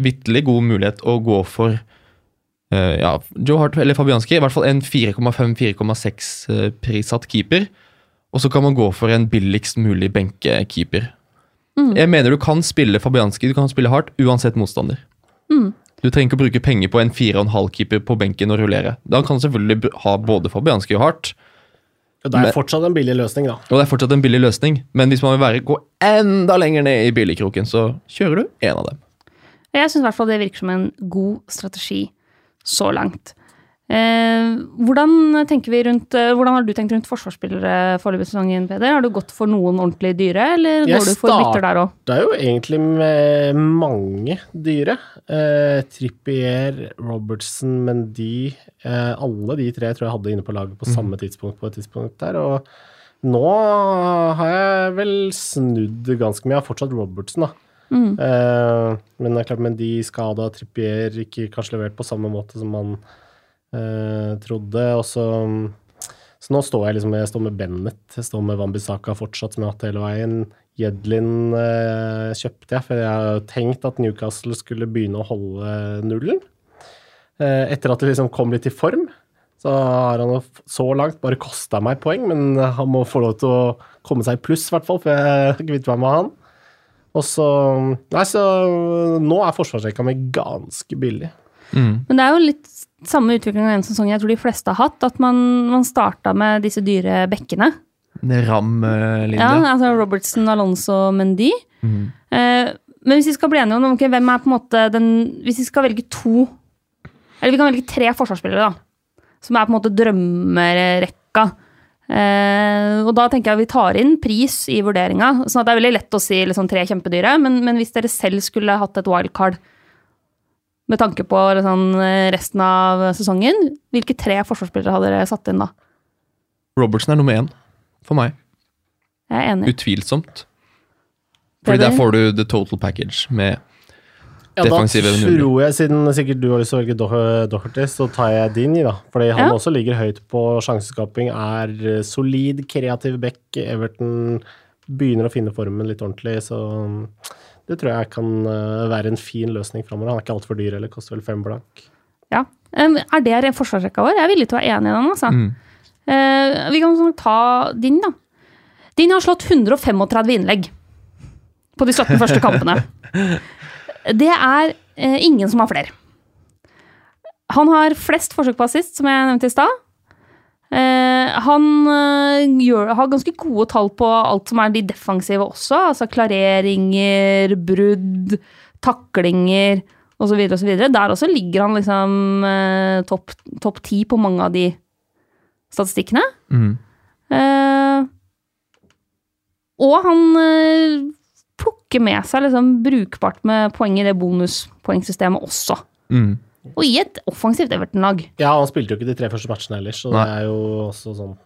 vitterlig god mulighet å gå for uh, ja, Joe Hart eller Fabianski. I hvert fall en 4,5-4,6 eh, prissatt keeper. Og så kan man gå for en billigst mulig benkekeeper. Jeg mener du kan spille Fabianski, du kan spille hardt, uansett motstander. Du trenger ikke å bruke penger på en 4,5-keeper på benken og rullere. Da kan du selvfølgelig ha både Fabianski og hardt. Og det er Men- fortsatt en billig løsning, da. og det er fortsatt en billig løsning. Men hvis man vil være, gå enda lenger ned i billigkroken, så kjører du en av dem. Jeg syns i hvert fall det virker som en god strategi så langt. Eh, hvordan, tenker vi rundt, eh, hvordan har du tenkt rundt forsvarsspillere foreløpig i sesongen, Peder? Har du gått for noen ordentlig dyre, eller Jeg går du for bytter der òg? Det er jo egentlig med mange dyre. Eh, Trippier, Robertson, Mendy eh, Alle de tre tror jeg hadde inne på laget på samme tidspunkt på et tidspunkt der. Og nå har jeg vel snudd ganske mye. Jeg har fortsatt Robertson, da. Eh, men det er klart Mendy skada, Trippier ikke kanskje levert på samme måte som man eh, trodde. Og så så nå står jeg liksom jeg står med Bennett, jeg står med Wambisaka fortsatt, som jeg har hatt hele veien. Jedlin eh, kjøpte jeg, for jeg har tenkt at Newcastle skulle begynne å holde nullen. Eh, etter at det liksom kom litt i form, så har han så langt bare kosta meg poeng, men han må få lov til å komme seg i pluss, i hvert fall, for jeg kvitter meg med han. Og så Nei, så nå er forsvarsrekka mi ganske billig. Men det er jo litt samme utvikling av en sesong jeg tror de fleste har hatt, at man, man starta med disse dyre bekkene. Ram-linja? Ja, altså Robertson, Alonso, Mendy. Eh, men hvis vi skal bli enige om okay, hvem er på en måte den Hvis vi skal velge to Eller vi kan velge tre forsvarsspillere, da. Som er på en måte drømmerekka. Eh, og da tenker jeg vi tar inn pris i vurderinga. Sånn at det er veldig lett å si liksom, tre kjempedyre, men, men hvis dere selv skulle hatt et wildcard med tanke på sånn resten av sesongen, hvilke tre forsvarsspillere hadde dere satt inn da? Robertsen er nummer én for meg. Jeg er enig. Utvilsomt. Fordi er der får du the total package med Ja, defensive Da tror jeg, siden sikkert du har lyst til å velge Do- Doherty, så tar jeg Dini, da. Fordi han Ja. også ligger høyt på sjanseskaping, er eh, solid, kreativ back. Everton begynner å finne formen litt ordentlig, så det tror jeg kan eh, være en fin løsning framover. Han er ikke altfor dyr eller koster vel fem blank. Ja. Um, er det forsvarsrekka vår? Jeg er villig til å være enig i den. altså. Mm. Eh, vi kan sånn ta din, da. Din har slått 135 innlegg på de 17 første kampene. Det er eh, ingen som har flere. Han har flest forsøk på assist, som jeg nevnte i stad. Eh, han eh, gjør, har ganske gode tall på alt som er de defensive også. Altså klareringer, brudd, taklinger osv. osv. Der også ligger han liksom eh, topp top ti på mange av de statistikkene. Mm. Eh, og han plukker med seg liksom brukbart med poeng i det bonuspoengsystemet også. Mm. Og i et offensivt Everton-lag. Ja, han spilte jo ikke de tre første matchene ellers, så Nei. det er jo også sånn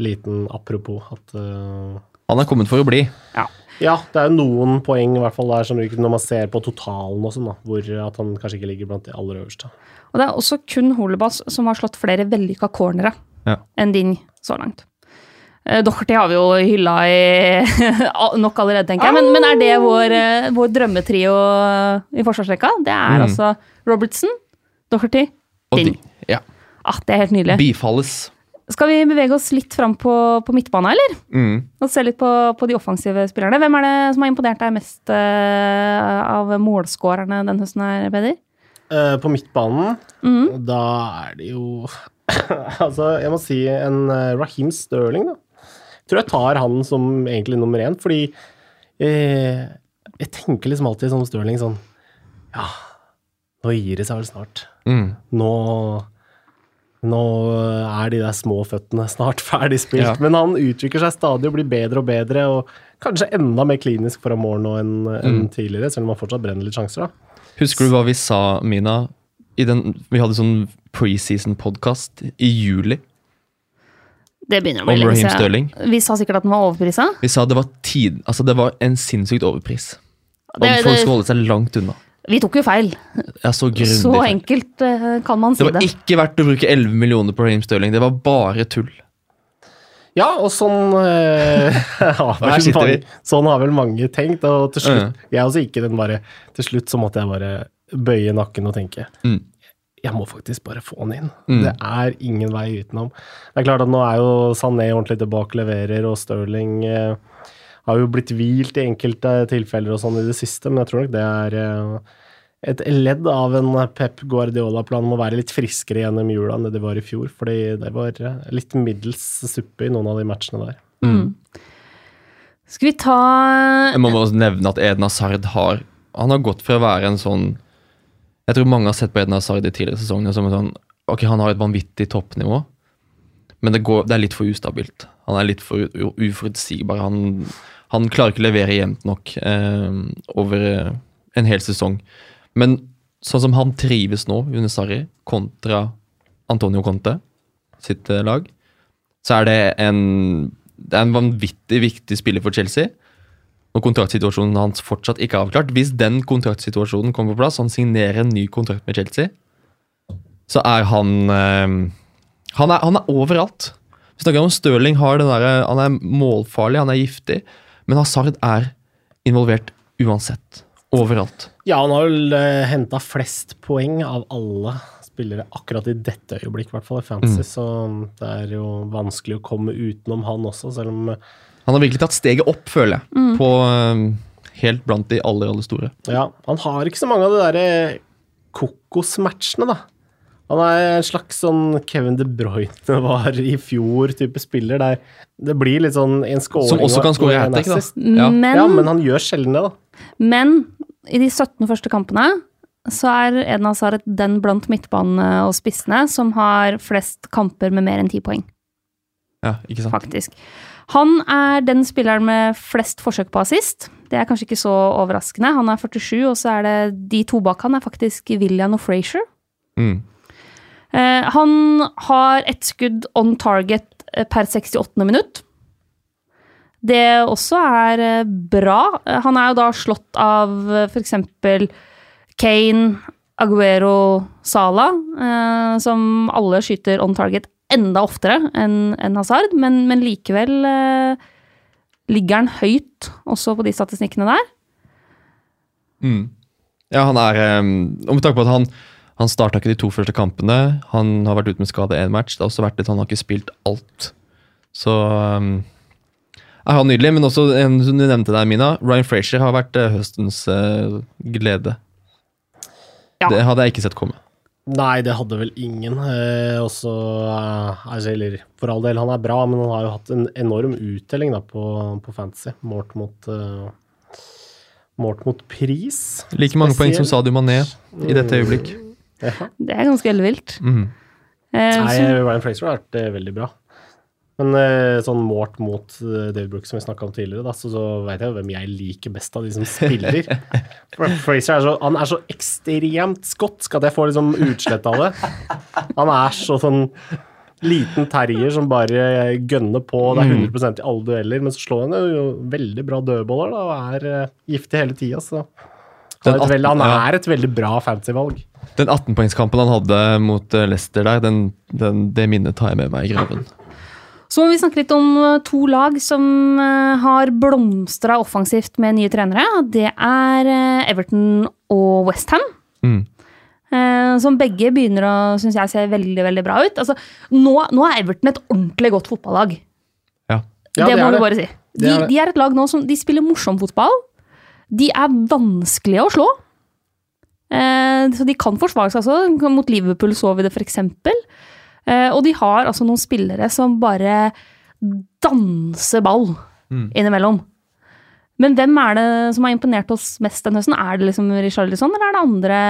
liten apropos at uh... Han er kommet for å bli. Ja, det er jo noen poeng i hvert fall der som når man ser på totalen og sånn, da, hvor at han kanskje ikke ligger blant de aller øverste. Og det er også kun Holebas som har slått flere vellykka cornere Ja. enn din så langt. Eh, har vi jo hylla i nok allerede, tenker jeg. Men, men er det vår, eh, vår drømmetrio i forsvarsrekka? Det er Mm. altså Robertson, Doherty, Og din. ja. Ah, det er helt nydelig. Bifalles. Skal vi bevege oss litt fram på, på midtbane, eller? Mm. Og se litt på, på de offensive spillerne. Hvem er det som har imponert deg mest uh, av målskårerne den høsten her, Peder? Uh, på midtbanen, Mm. da er det jo Altså, jeg må si en eh, Raheem Sterling, da. Jeg tror jeg tar han som egentlig nummer én, fordi eh, jeg tenker liksom alltid som Stirling sånn Ja, nå gir det seg vel snart. Mm. Nå nå er de der små føttene snart ferdig spilt, Ja. men han utvikler seg stadig og blir bedre og bedre, og kanskje enda mer klinisk foran mål nå enn enn tidligere, selv om han fortsatt brenner litt sjanser, da. Husker du hva vi sa, Mina? I den, vi hadde sånn preseason-podkast i juli Det begynner å om bli lenge siden. Vi sa sikkert at den var overprisa. Vi sa det var tid Altså, det var en sinnssykt overpris. Og Det- folk skulle holde seg langt unna. Vi tok jo feil. Ja, så Så enkelt eh, kan man si Det det. var ikke verdt å bruke 11 millioner på Raheem Sterling. Det var bare tull. Ja, og sånn eh, har vel mange, Sånn har vel mange tenkt, og til slutt Ja. Jeg også ikke den bare Til slutt så måtte jeg bare bøye nakken og tenke Mm. jeg må faktisk bare få han inn. Mm. Det er ingen vei utenom. Det er klart at nå er jo Sané ordentlig tilbake, leverer, og Sterling eh, har jo blitt hvilt i enkelte tilfeller og sånn i det siste, men jeg tror nok det er eh, et ledd av en Pep Guardiola-plan om å være litt friskere gjennom jula enn det det var i fjor, fordi det var eh, litt middels suppe i noen av de matchene der. Mm. Skal vi ta Jeg må bare nevne at Eden Hazard har Han har gått fra å være en sånn Jeg tror mange har sett på Eden Hazard i tidligere sesonger som en sånn Ok, han har et vanvittig toppnivå, men det, går, det er litt for ustabilt. Han er litt for uforutsigbar. Han, han klarer ikke å levere jevnt nok eh, over eh, en hel sesong. Men sånn som han trives nå under Sarri, kontra Antonio Conte sitt eh, lag, så er det en, det er en vanvittig viktig spiller for Chelsea. Og kontraktsituasjonen hans fortsatt ikke er avklart. Hvis den kontraktsituasjonen kommer på plass, han signerer en ny kontrakt med Chelsea, så er han eh, han, er, han er overalt. Vi snakker om Stirling har den der, han er målfarlig, han er giftig. Men Hazard er involvert uansett. Overalt. Ja, han har vel uh, henta flest poeng av alle spillere akkurat i dette øyeblikk, i hvert fall i Fantasy, så det er jo vanskelig å komme utenom han også, selv om eh, Han har virkelig tatt steget opp, føler jeg. På eh, Helt blant de aller, aller store. Ja, han har ikke så mange av de derre kokosmatchene, da. Han er en slags sånn Kevin De Bruyne var i fjor type spiller, der det blir litt sånn en scoring Som også kan score en hat trick, da. Ja. Men, Ja, men han gjør sjelden det, da. men i de 17 første kampene så er Eden Hazard den blant midtbanene og spissene som har flest kamper med mer enn ti poeng, Ja, ikke sant? faktisk. Han er den spilleren med flest forsøk på assist. Det er kanskje ikke så overraskende. Han er 47, og så er det de to bak han er faktisk William og Frazier. Mm. Eh, han har ett skudd on target eh, per 68. minutt. Det også er eh, bra. Han er jo da slått av f.eks. Kane, Aguero, Sala, som alle skyter on target enda oftere enn Hazard, men, men likevel ligger han høyt også på de statistikkene der. Mm. Ja, han er um, vi tanke på at han, han starta ikke de to første kampene. Han har vært ute med skade én match. Det har også vært litt, Han har ikke spilt alt. Så um, er han nydelig. Men også, en som du nevnte der, Mina, Ryan Frazier har vært uh, høstens uh, glede. Ja. Det hadde jeg ikke sett komme. Nei, det hadde vel ingen. Eh, også, eh, altså, eller for all del, han er bra, men han har jo hatt en enorm uttelling da, på, på Fantasy. Målt mot, eh, målt mot pris. Like mange poeng som Sadio Mané i dette øyeblikk. Ja. Det er ganske ellevilt. Mm. Eh, Nei, så- Ryan Fraser har vært eh, veldig bra. Men eh, sånn målt mot eh, David Brooks, som vi snakka om tidligere, da, så, så veit jeg jo hvem jeg liker best av de som spiller. Fraser er så, han er så ekstremt skotsk at jeg får liksom utslett av det? Han er så sånn liten terrier som bare gønner på. Det er 100% i alle dueller, men så slår han jo veldig bra dødballer da, og er uh, giftig hele tida. Så han, veldig, han 18 ja. er et veldig bra fantasyvalg. Den 18-poengskampen han hadde mot eh, Leicester der, den, den, det minnet tar jeg med meg i graven. Så må vi snakke litt om eh, to lag som eh, har blomstra offensivt med nye trenere. Det er Everton og Westham. Mm. Som begge begynner å synes jeg, se veldig veldig bra ut. Altså, nå, nå er Everton et ordentlig godt fotballag. Ja. Ja, det, det må du vi bare si. De, er de er et lag nå som de spiller morsom fotball. De er vanskelige å slå. Eh, så de kan forsvare seg også. Mot Liverpool så vi det, eksempel. Eh, og de har altså noen spillere som bare danser ball Mm. innimellom. Men hvem er det som har imponert oss mest denne høsten? Er det liksom Richarlison, eller er det andre?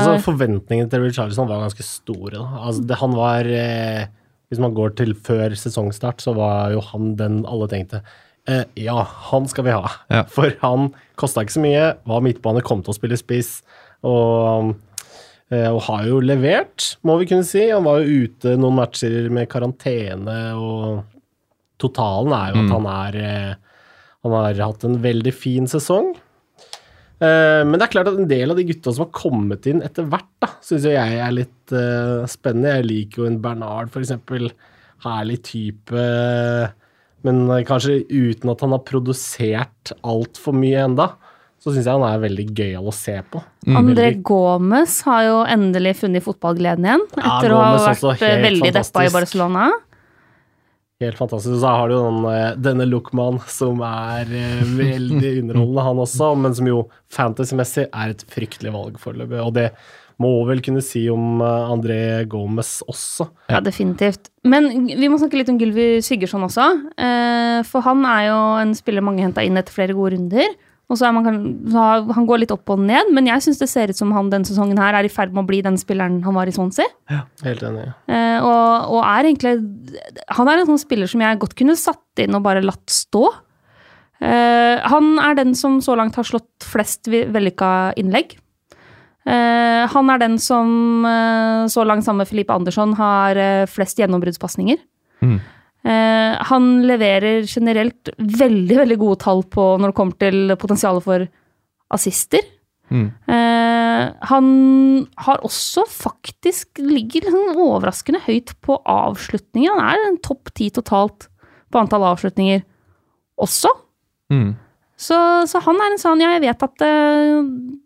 Altså, forventningene til Richarlison var ganske store. Altså, det, han var eh, Hvis man går til før sesongstart, så var jo han den alle tenkte eh, Ja, han skal vi ha. Ja. For han kosta ikke så mye, var midtbane, kom til å spille spiss. Og, eh, og har jo levert, må vi kunne si. Han var jo ute noen matcher med karantene, og totalen er jo at han er eh, Han har hatt en veldig fin sesong. Eh, Men det er klart at en del av de gutta som har kommet inn etter hvert, da, syns jeg er litt uh, spennende. Jeg liker jo en Bernard, for eksempel. Herlig type. Men eh, kanskje uten at han har produsert altfor mye enda, så syns jeg han er veldig gøyal å se på. André Veldig- Gomez har jo endelig funnet fotballgleden igjen. Ja, Etter å ha vært veldig deppa i. Barcelona. Helt fantastisk. Så har du den, eh, denne Lookman, som er eh, veldig underholdende, han også, men som jo fantasy-messig er et fryktelig valg foreløpig. Og det må vel kunne si om eh, André Gomez også. Ja, definitivt. Men vi må snakke litt om Gylvi Sigurdsson også. eh, For han er jo en spiller mange henta inn etter flere gode runder. Og så er man, så Han går litt opp og ned, men jeg syns det ser ut som han denne sesongen her er i ferd med å bli den spilleren han var i Swansea. Helt enig. Eh, og, og er egentlig Han er en sånn spiller som jeg godt kunne satt inn og bare latt stå. Eh, han er den som så langt har slått flest vellykka innlegg. Eh, han er den som eh, så langt sammen med Filipe Andersson har eh, flest gjennombruddspasninger. Mm. Han leverer generelt veldig veldig gode tall på når det kommer til potensialet for assister. Mm. Han har også faktisk ligger liksom overraskende høyt på avslutninger. Han er en topp ti totalt på antall avslutninger også. Mm. Så, så han er en sånn Ja, jeg vet at det,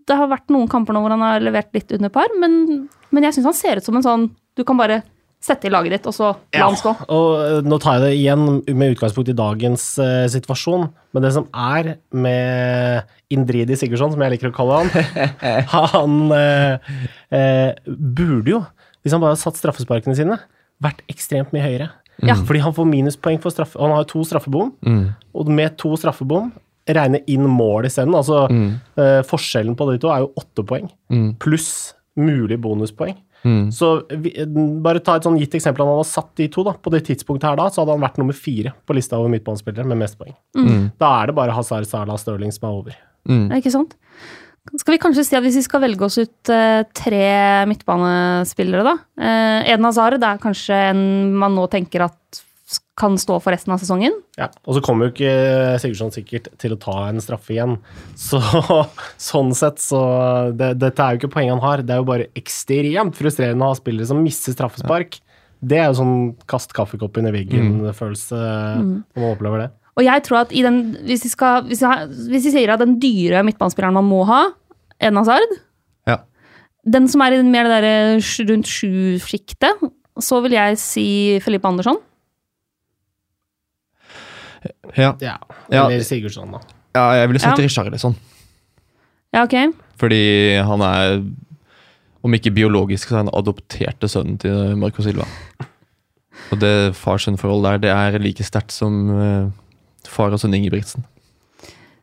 det har vært noen kamper nå hvor han har levert litt under par, men, men jeg syns han ser ut som en sånn Du kan bare sette i laget ditt, og så la han stå. Og eh, nå tar jeg det igjen med utgangspunkt i dagens uh, situasjon, men det som er med Indridi Sigurdsson, som jeg liker å kalle han, han uh, uh, burde jo, hvis han bare hadde satt straffesparkene sine, vært ekstremt mye høyere. Ja. Fordi han får minuspoeng for straffe... Han har jo to straffebom, Mm. og med to straffebom regne inn mål isteden. Altså eh, forskjellen på de to er jo åtte poeng, Mm. pluss mulig bonuspoeng. Mm. Så vi, bare ta et sånn gitt eksempel. Han hadde satt de to da, på det tidspunktet her da, så hadde han vært nummer fire på lista over midtbanespillere med mest poeng. Mm. Da er det bare Hazard, Salah, Stirling som er over. Mm. Ikke sant? Skal vi kanskje si at hvis vi skal velge oss ut eh, tre midtbanespillere, da eh, Eden Hazard det er kanskje en man nå tenker at kan stå for resten av sesongen. Ja, Og så kommer jo ikke Sigurdsson sikkert til å ta en straffe igjen. Så sånn sett så det, Dette er jo ikke poenget han har. Det er jo bare ekstremt frustrerende å ha spillere som mister straffespark. Det er jo sånn kast kaffekoppen i veggen-følelse når man opplever det. Og jeg tror at i den, hvis vi, skal, hvis vi, har- hvis vi sier at den dyre midtbanespilleren man må ha, Edna Sard Ja. den som er i mer det der rundt sju-sjiktet, så vil jeg si Felipe Andersson. Ja. Ja, Ja. Eller Sigurdsson, da. ja, jeg ville sagt Ja. Richarlison. Ja, ok. Fordi han er, om ikke biologisk, så er han adopterte sønnen til Marco Silva. Og det far-sønn-forholdet der, det er like sterkt som eh, far og sønn Ingebrigtsen.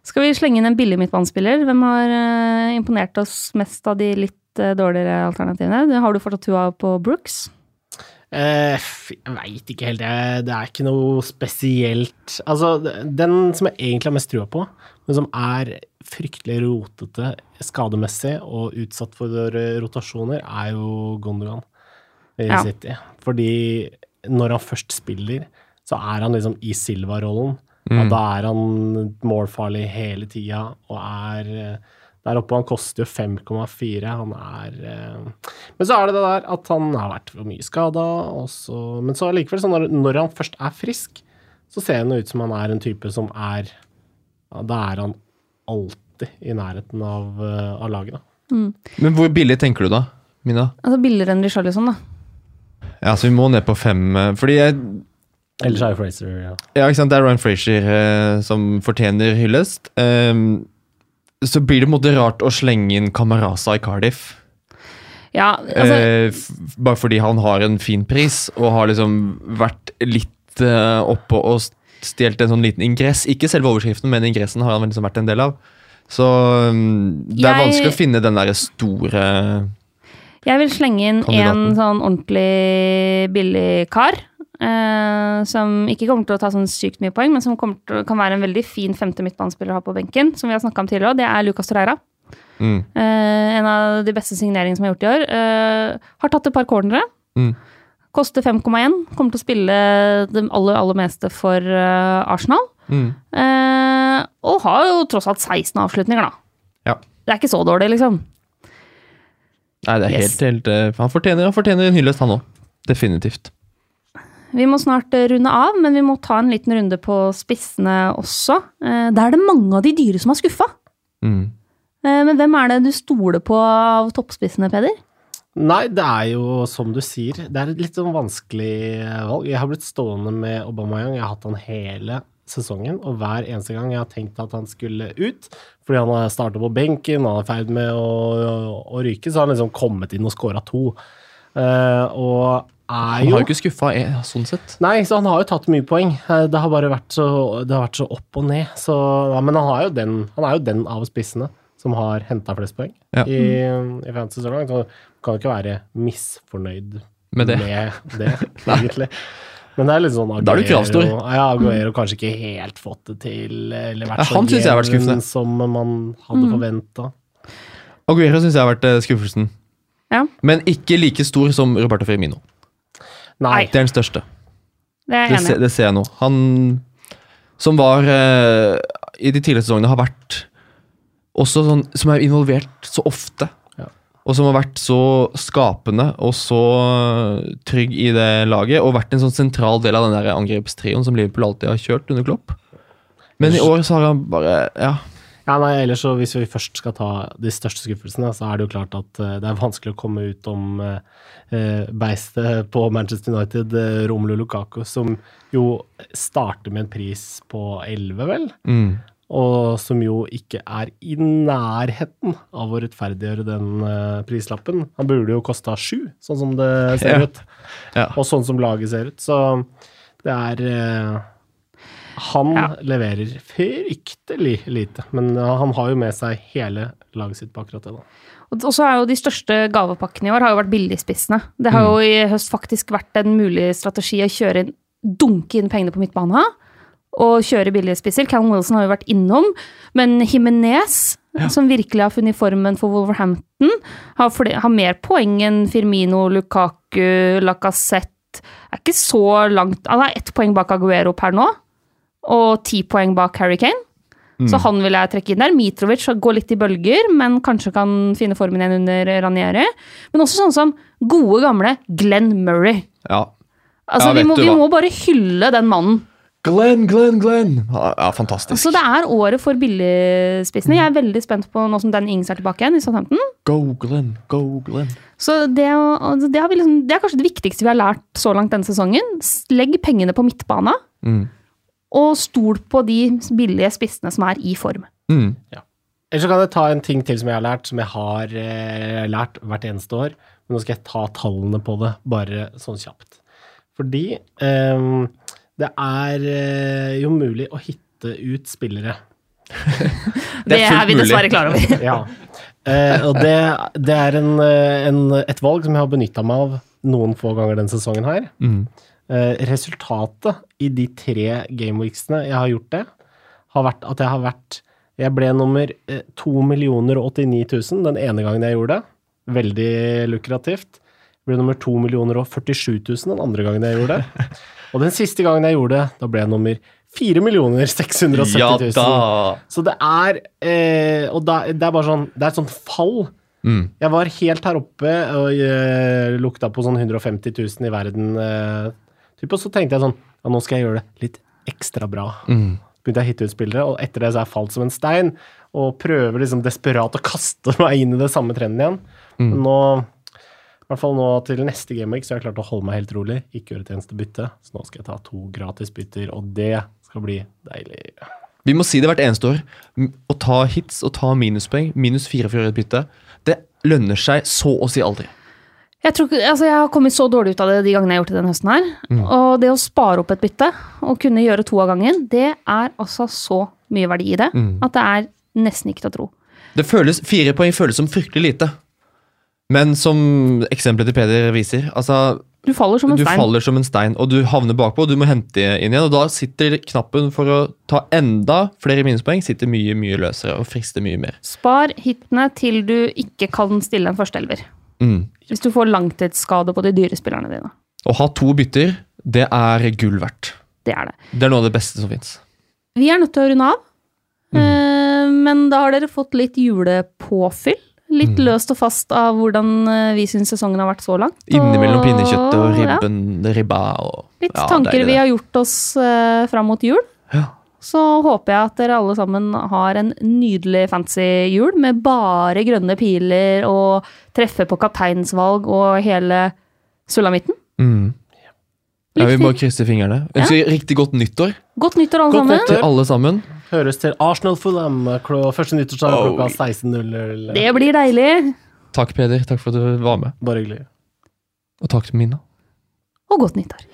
Skal vi slenge inn en billig midtbanespiller? Hvem har eh, imponert oss mest av de litt eh, dårligere alternativene? Har du fortsatt tua på Brooks? Eh, jeg veit ikke helt. Jeg, det er ikke noe spesielt Altså, den som jeg egentlig har mest trua på, men som er fryktelig rotete skademessig og utsatt for eh, rotasjoner, er jo Gondogan i Ja. City. Fordi når han først spiller, så er han liksom i Silva-rollen. Og da er han målfarlig hele tida og er eh, der oppe. Han koster jo 5,4. Han er eh, Men så er det det der at han har vært for mye skada, men så allikevel, så når, når han først er frisk, så ser han ut som han er en type som er ja, Da er han alltid i nærheten av, eh, av laget, da. Men hvor billig tenker du da, Mina? Altså billigere enn Richarlison, da. Ja, så vi må ned på fem. eh, Fordi jeg, Ellers er jo Fraser ja. ja, ikke sant, det er Ryan Frazier eh, som fortjener hyllest. Ehm, så blir det måte rart å slenge inn Kamaraza i Cardiff. Ja, altså, Eh, bare fordi han har en fin pris, og har liksom vært litt eh, oppe og stjålet en sånn liten ingress. Ikke selve overskriften, men ingressen har han liksom vært en del av. Så um, det er Jeg- vanskelig å finne den derre store jeg vil slenge inn en sånn ordentlig billig kar. Eh, som ikke kommer til å ta sånn sykt mye poeng, men som til, kan være en veldig fin femte midtbanespiller å ha på benken. Som vi har snakka om tidligere òg, Det er Lucas Torreira. mm, Eh, en av de beste signeringene som er gjort i år. Eh, har tatt et par cornere. mm. Koster 5,1. Kommer til å spille det aller, aller meste for Arsenal. Mm. Og har jo tross alt 16 avslutninger, da. Ja. Det er ikke så dårlig, liksom. Nei, det er Yes. helt, helt Han fortjener, han fortjener en hyllest, han òg. Definitivt. Vi må snart eh, runde av, men vi må ta en liten runde på spissene også. Eh, Der er det mange av de dyre som har skuffa. Mm. Eh, Men hvem er det du stoler på av toppspissene, Peder? Nei, det er jo som du sier, det er et litt sånn vanskelig valg. Jeg har blitt stående med Aubameyang, jeg har hatt han hele sesongen, og hver eneste gang jeg har tenkt at han skulle ut, fordi han har starta på benken, han er i ferd med å, å ryke, så har han liksom kommet inn og scora to. Uh, og er Han har jo ikke skuffa eh, sånn sett. Nei, så han har jo tatt mye poeng. Eh, Det har bare vært så, det har vært så opp og ned. Så, ja, men han, har jo den, han er jo den av spissene som har henta flest poeng Ja. i, i fantasy så langt. Så kan ikke være misfornøyd Med det. det, egentlig. Men det er litt sånn Da er du kravstor. Ja, Aguero kanskje ikke helt fått det til, eller vært Ja, han synes jeg har vært jevn skuffende. som man hadde forventa. Aguero syns jeg har vært eh, skuffelsen. Ja, Men ikke like stor som Roberto Firmino. Nei. Det er den største. det er Det, jeg se, enig det ser jeg nå. Han som var eh, I de tidligere sesongene har vært også sånn Som er involvert så ofte. Ja. Og som har vært så skapende og så eh, trygg i det laget. Og vært en sånn sentral del av den der angrepstrioen som Liverpool alltid har kjørt under Klopp. Men i år så har han bare Ja. Ja, nei, ellers så Hvis vi først skal ta de største skuffelsene, så er det jo klart at eh, det er vanskelig å komme ut om eh, eh, beistet på Manchester United, Romelu Lukaku, som jo starter med en pris på 11, vel? Mm. Og som jo ikke er i nærheten av å rettferdiggjøre den prislappen. Han burde jo kosta sju, sånn som det ser Ja. ut. Ja. Og sånn som laget ser ut. Så det er Han Ja. leverer fryktelig lite, men han har jo med seg hele laget sitt på akkurat det. da. Og så er jo de største gavepakkene i år har jo vært billigspissene. Det har jo i høst faktisk vært en mulig strategi å kjøre inn, dunke inn pengene på midtbana og kjøre billigspisser. Callum Wilson har jo vært innom, men Jimenez, som virkelig har funnet formen for Wolverhampton, har, fle- har mer poeng enn Firmino, Lukaku, Lacassette Er ikke så langt Han er ett poeng bak Aguero per nå, og ti poeng bak Harry Kane. Så han vil jeg trekke inn der. Mitrovic går litt i bølger, men kanskje kan finne formen igjen under Ranieri. Men også sånn som gode, gamle Glenn Murray. Ja. Altså, Ja, vi, må, vi må bare hylle den mannen. Glenn, Glenn, Glenn! Ja, fantastisk. Så det er året for billigspissene. Jeg er veldig spent på nå som Dan Ings er tilbake igjen i Southampton. Go, Glenn, go, Glenn. Så det, det, har vi liksom, det er kanskje det viktigste vi har lært så langt denne sesongen. Legg pengene på midtbana, Mm. Og stol på de billige spissene som er i form. Mm. Ellers så kan jeg ta en ting til som jeg har lært, som jeg har eh, lært hvert eneste år. Men nå skal jeg ta tallene på det, bare sånn kjapt. Fordi eh, det er eh, jo mulig å hitte ut spillere. Det, er fullt er vi dessverre klar over. Ja. Eh, og det, det er en, eh, en, et valg som jeg har benytta meg av noen få ganger denne sesongen her. Mm. Eh, resultatet i de tre gameweeksene jeg har gjort det, har vært at jeg har vært Jeg ble nummer eh, 2 089 000 den ene gangen jeg gjorde det. Veldig lukrativt. Jeg ble nummer 2 047 000 den andre gangen jeg gjorde det. Og den siste gangen jeg gjorde det, da ble jeg nummer 4 670 Ja da! Så det er eh, Og da, det er bare sånn Det er et sånt fall. Mm. Jeg var helt her oppe og eh, lukta på sånn 150 000 i verden. Eh, typ, og så tenkte jeg sånn Ja, nå skal jeg gjøre det litt ekstra bra. Mm. Begynte jeg å hitte ut spillere, og etter det så har jeg falt som en stein. Og prøver liksom desperat å kaste meg inn i det samme trenden igjen. Men nå i hvert fall nå til neste gameweek så har jeg klart å holde meg helt rolig. Ikke gjøre et eneste bytte. Så nå skal jeg ta to gratis bytter, og det skal bli deilig. Vi må si det hvert eneste år. Å ta hits og ta minuspoeng, minus fire for å gjøre et bytte, det lønner seg så å si aldri. Jeg, tror, altså jeg har kommet så dårlig ut av det de gangene jeg har gjort det denne høsten her. Og det å spare opp et bytte og kunne gjøre to av gangen, det er altså så mye verdi i det at det er nesten ikke til å tro. Det føles, Fire poeng føles som fryktelig lite. Men som eksempelet til Peder viser, altså Du faller som en du stein. faller som en stein, og du havner bakpå, og du må hente inn igjen. Og da sitter knappen for å ta enda flere minuspoeng sitter mye mye løsere og frister mye mer. Spar hitene til du ikke kan stille en førsteelver. Mm. Hvis du får langtidsskade på de dyre spillerne dine. Å ha to bytter, det er gull verdt. Det er det. Det er noe av det beste som fins. Vi er nødt til å runde av. Mm. Eh, Men da har dere fått litt julepåfyll. Litt Mm. løst og fast av hvordan eh, vi syns sesongen har vært så langt. Innimellom Og- pinnekjøttet og ja, ribba og litt ja, tanker vi har gjort oss uh, fram mot jul. Ja. Så håper jeg at dere alle sammen har en nydelig fancy jul med bare grønne piler og treffe på kapteinsvalg og hele sulamitten. Mm. Ja, vi Lykke må til. krysse fingrene. Ønsker riktig godt nyttår Godt nyttår, alle Godt sammen. nyttår. til alle sammen. Høres til Arsenal Fulham klo- første nyttårsdag Oh. klokka 16.00. Det blir deilig. Takk, Peder. Takk for at du var med. Bare hyggelig. Og takk til Mina. Og godt nyttår.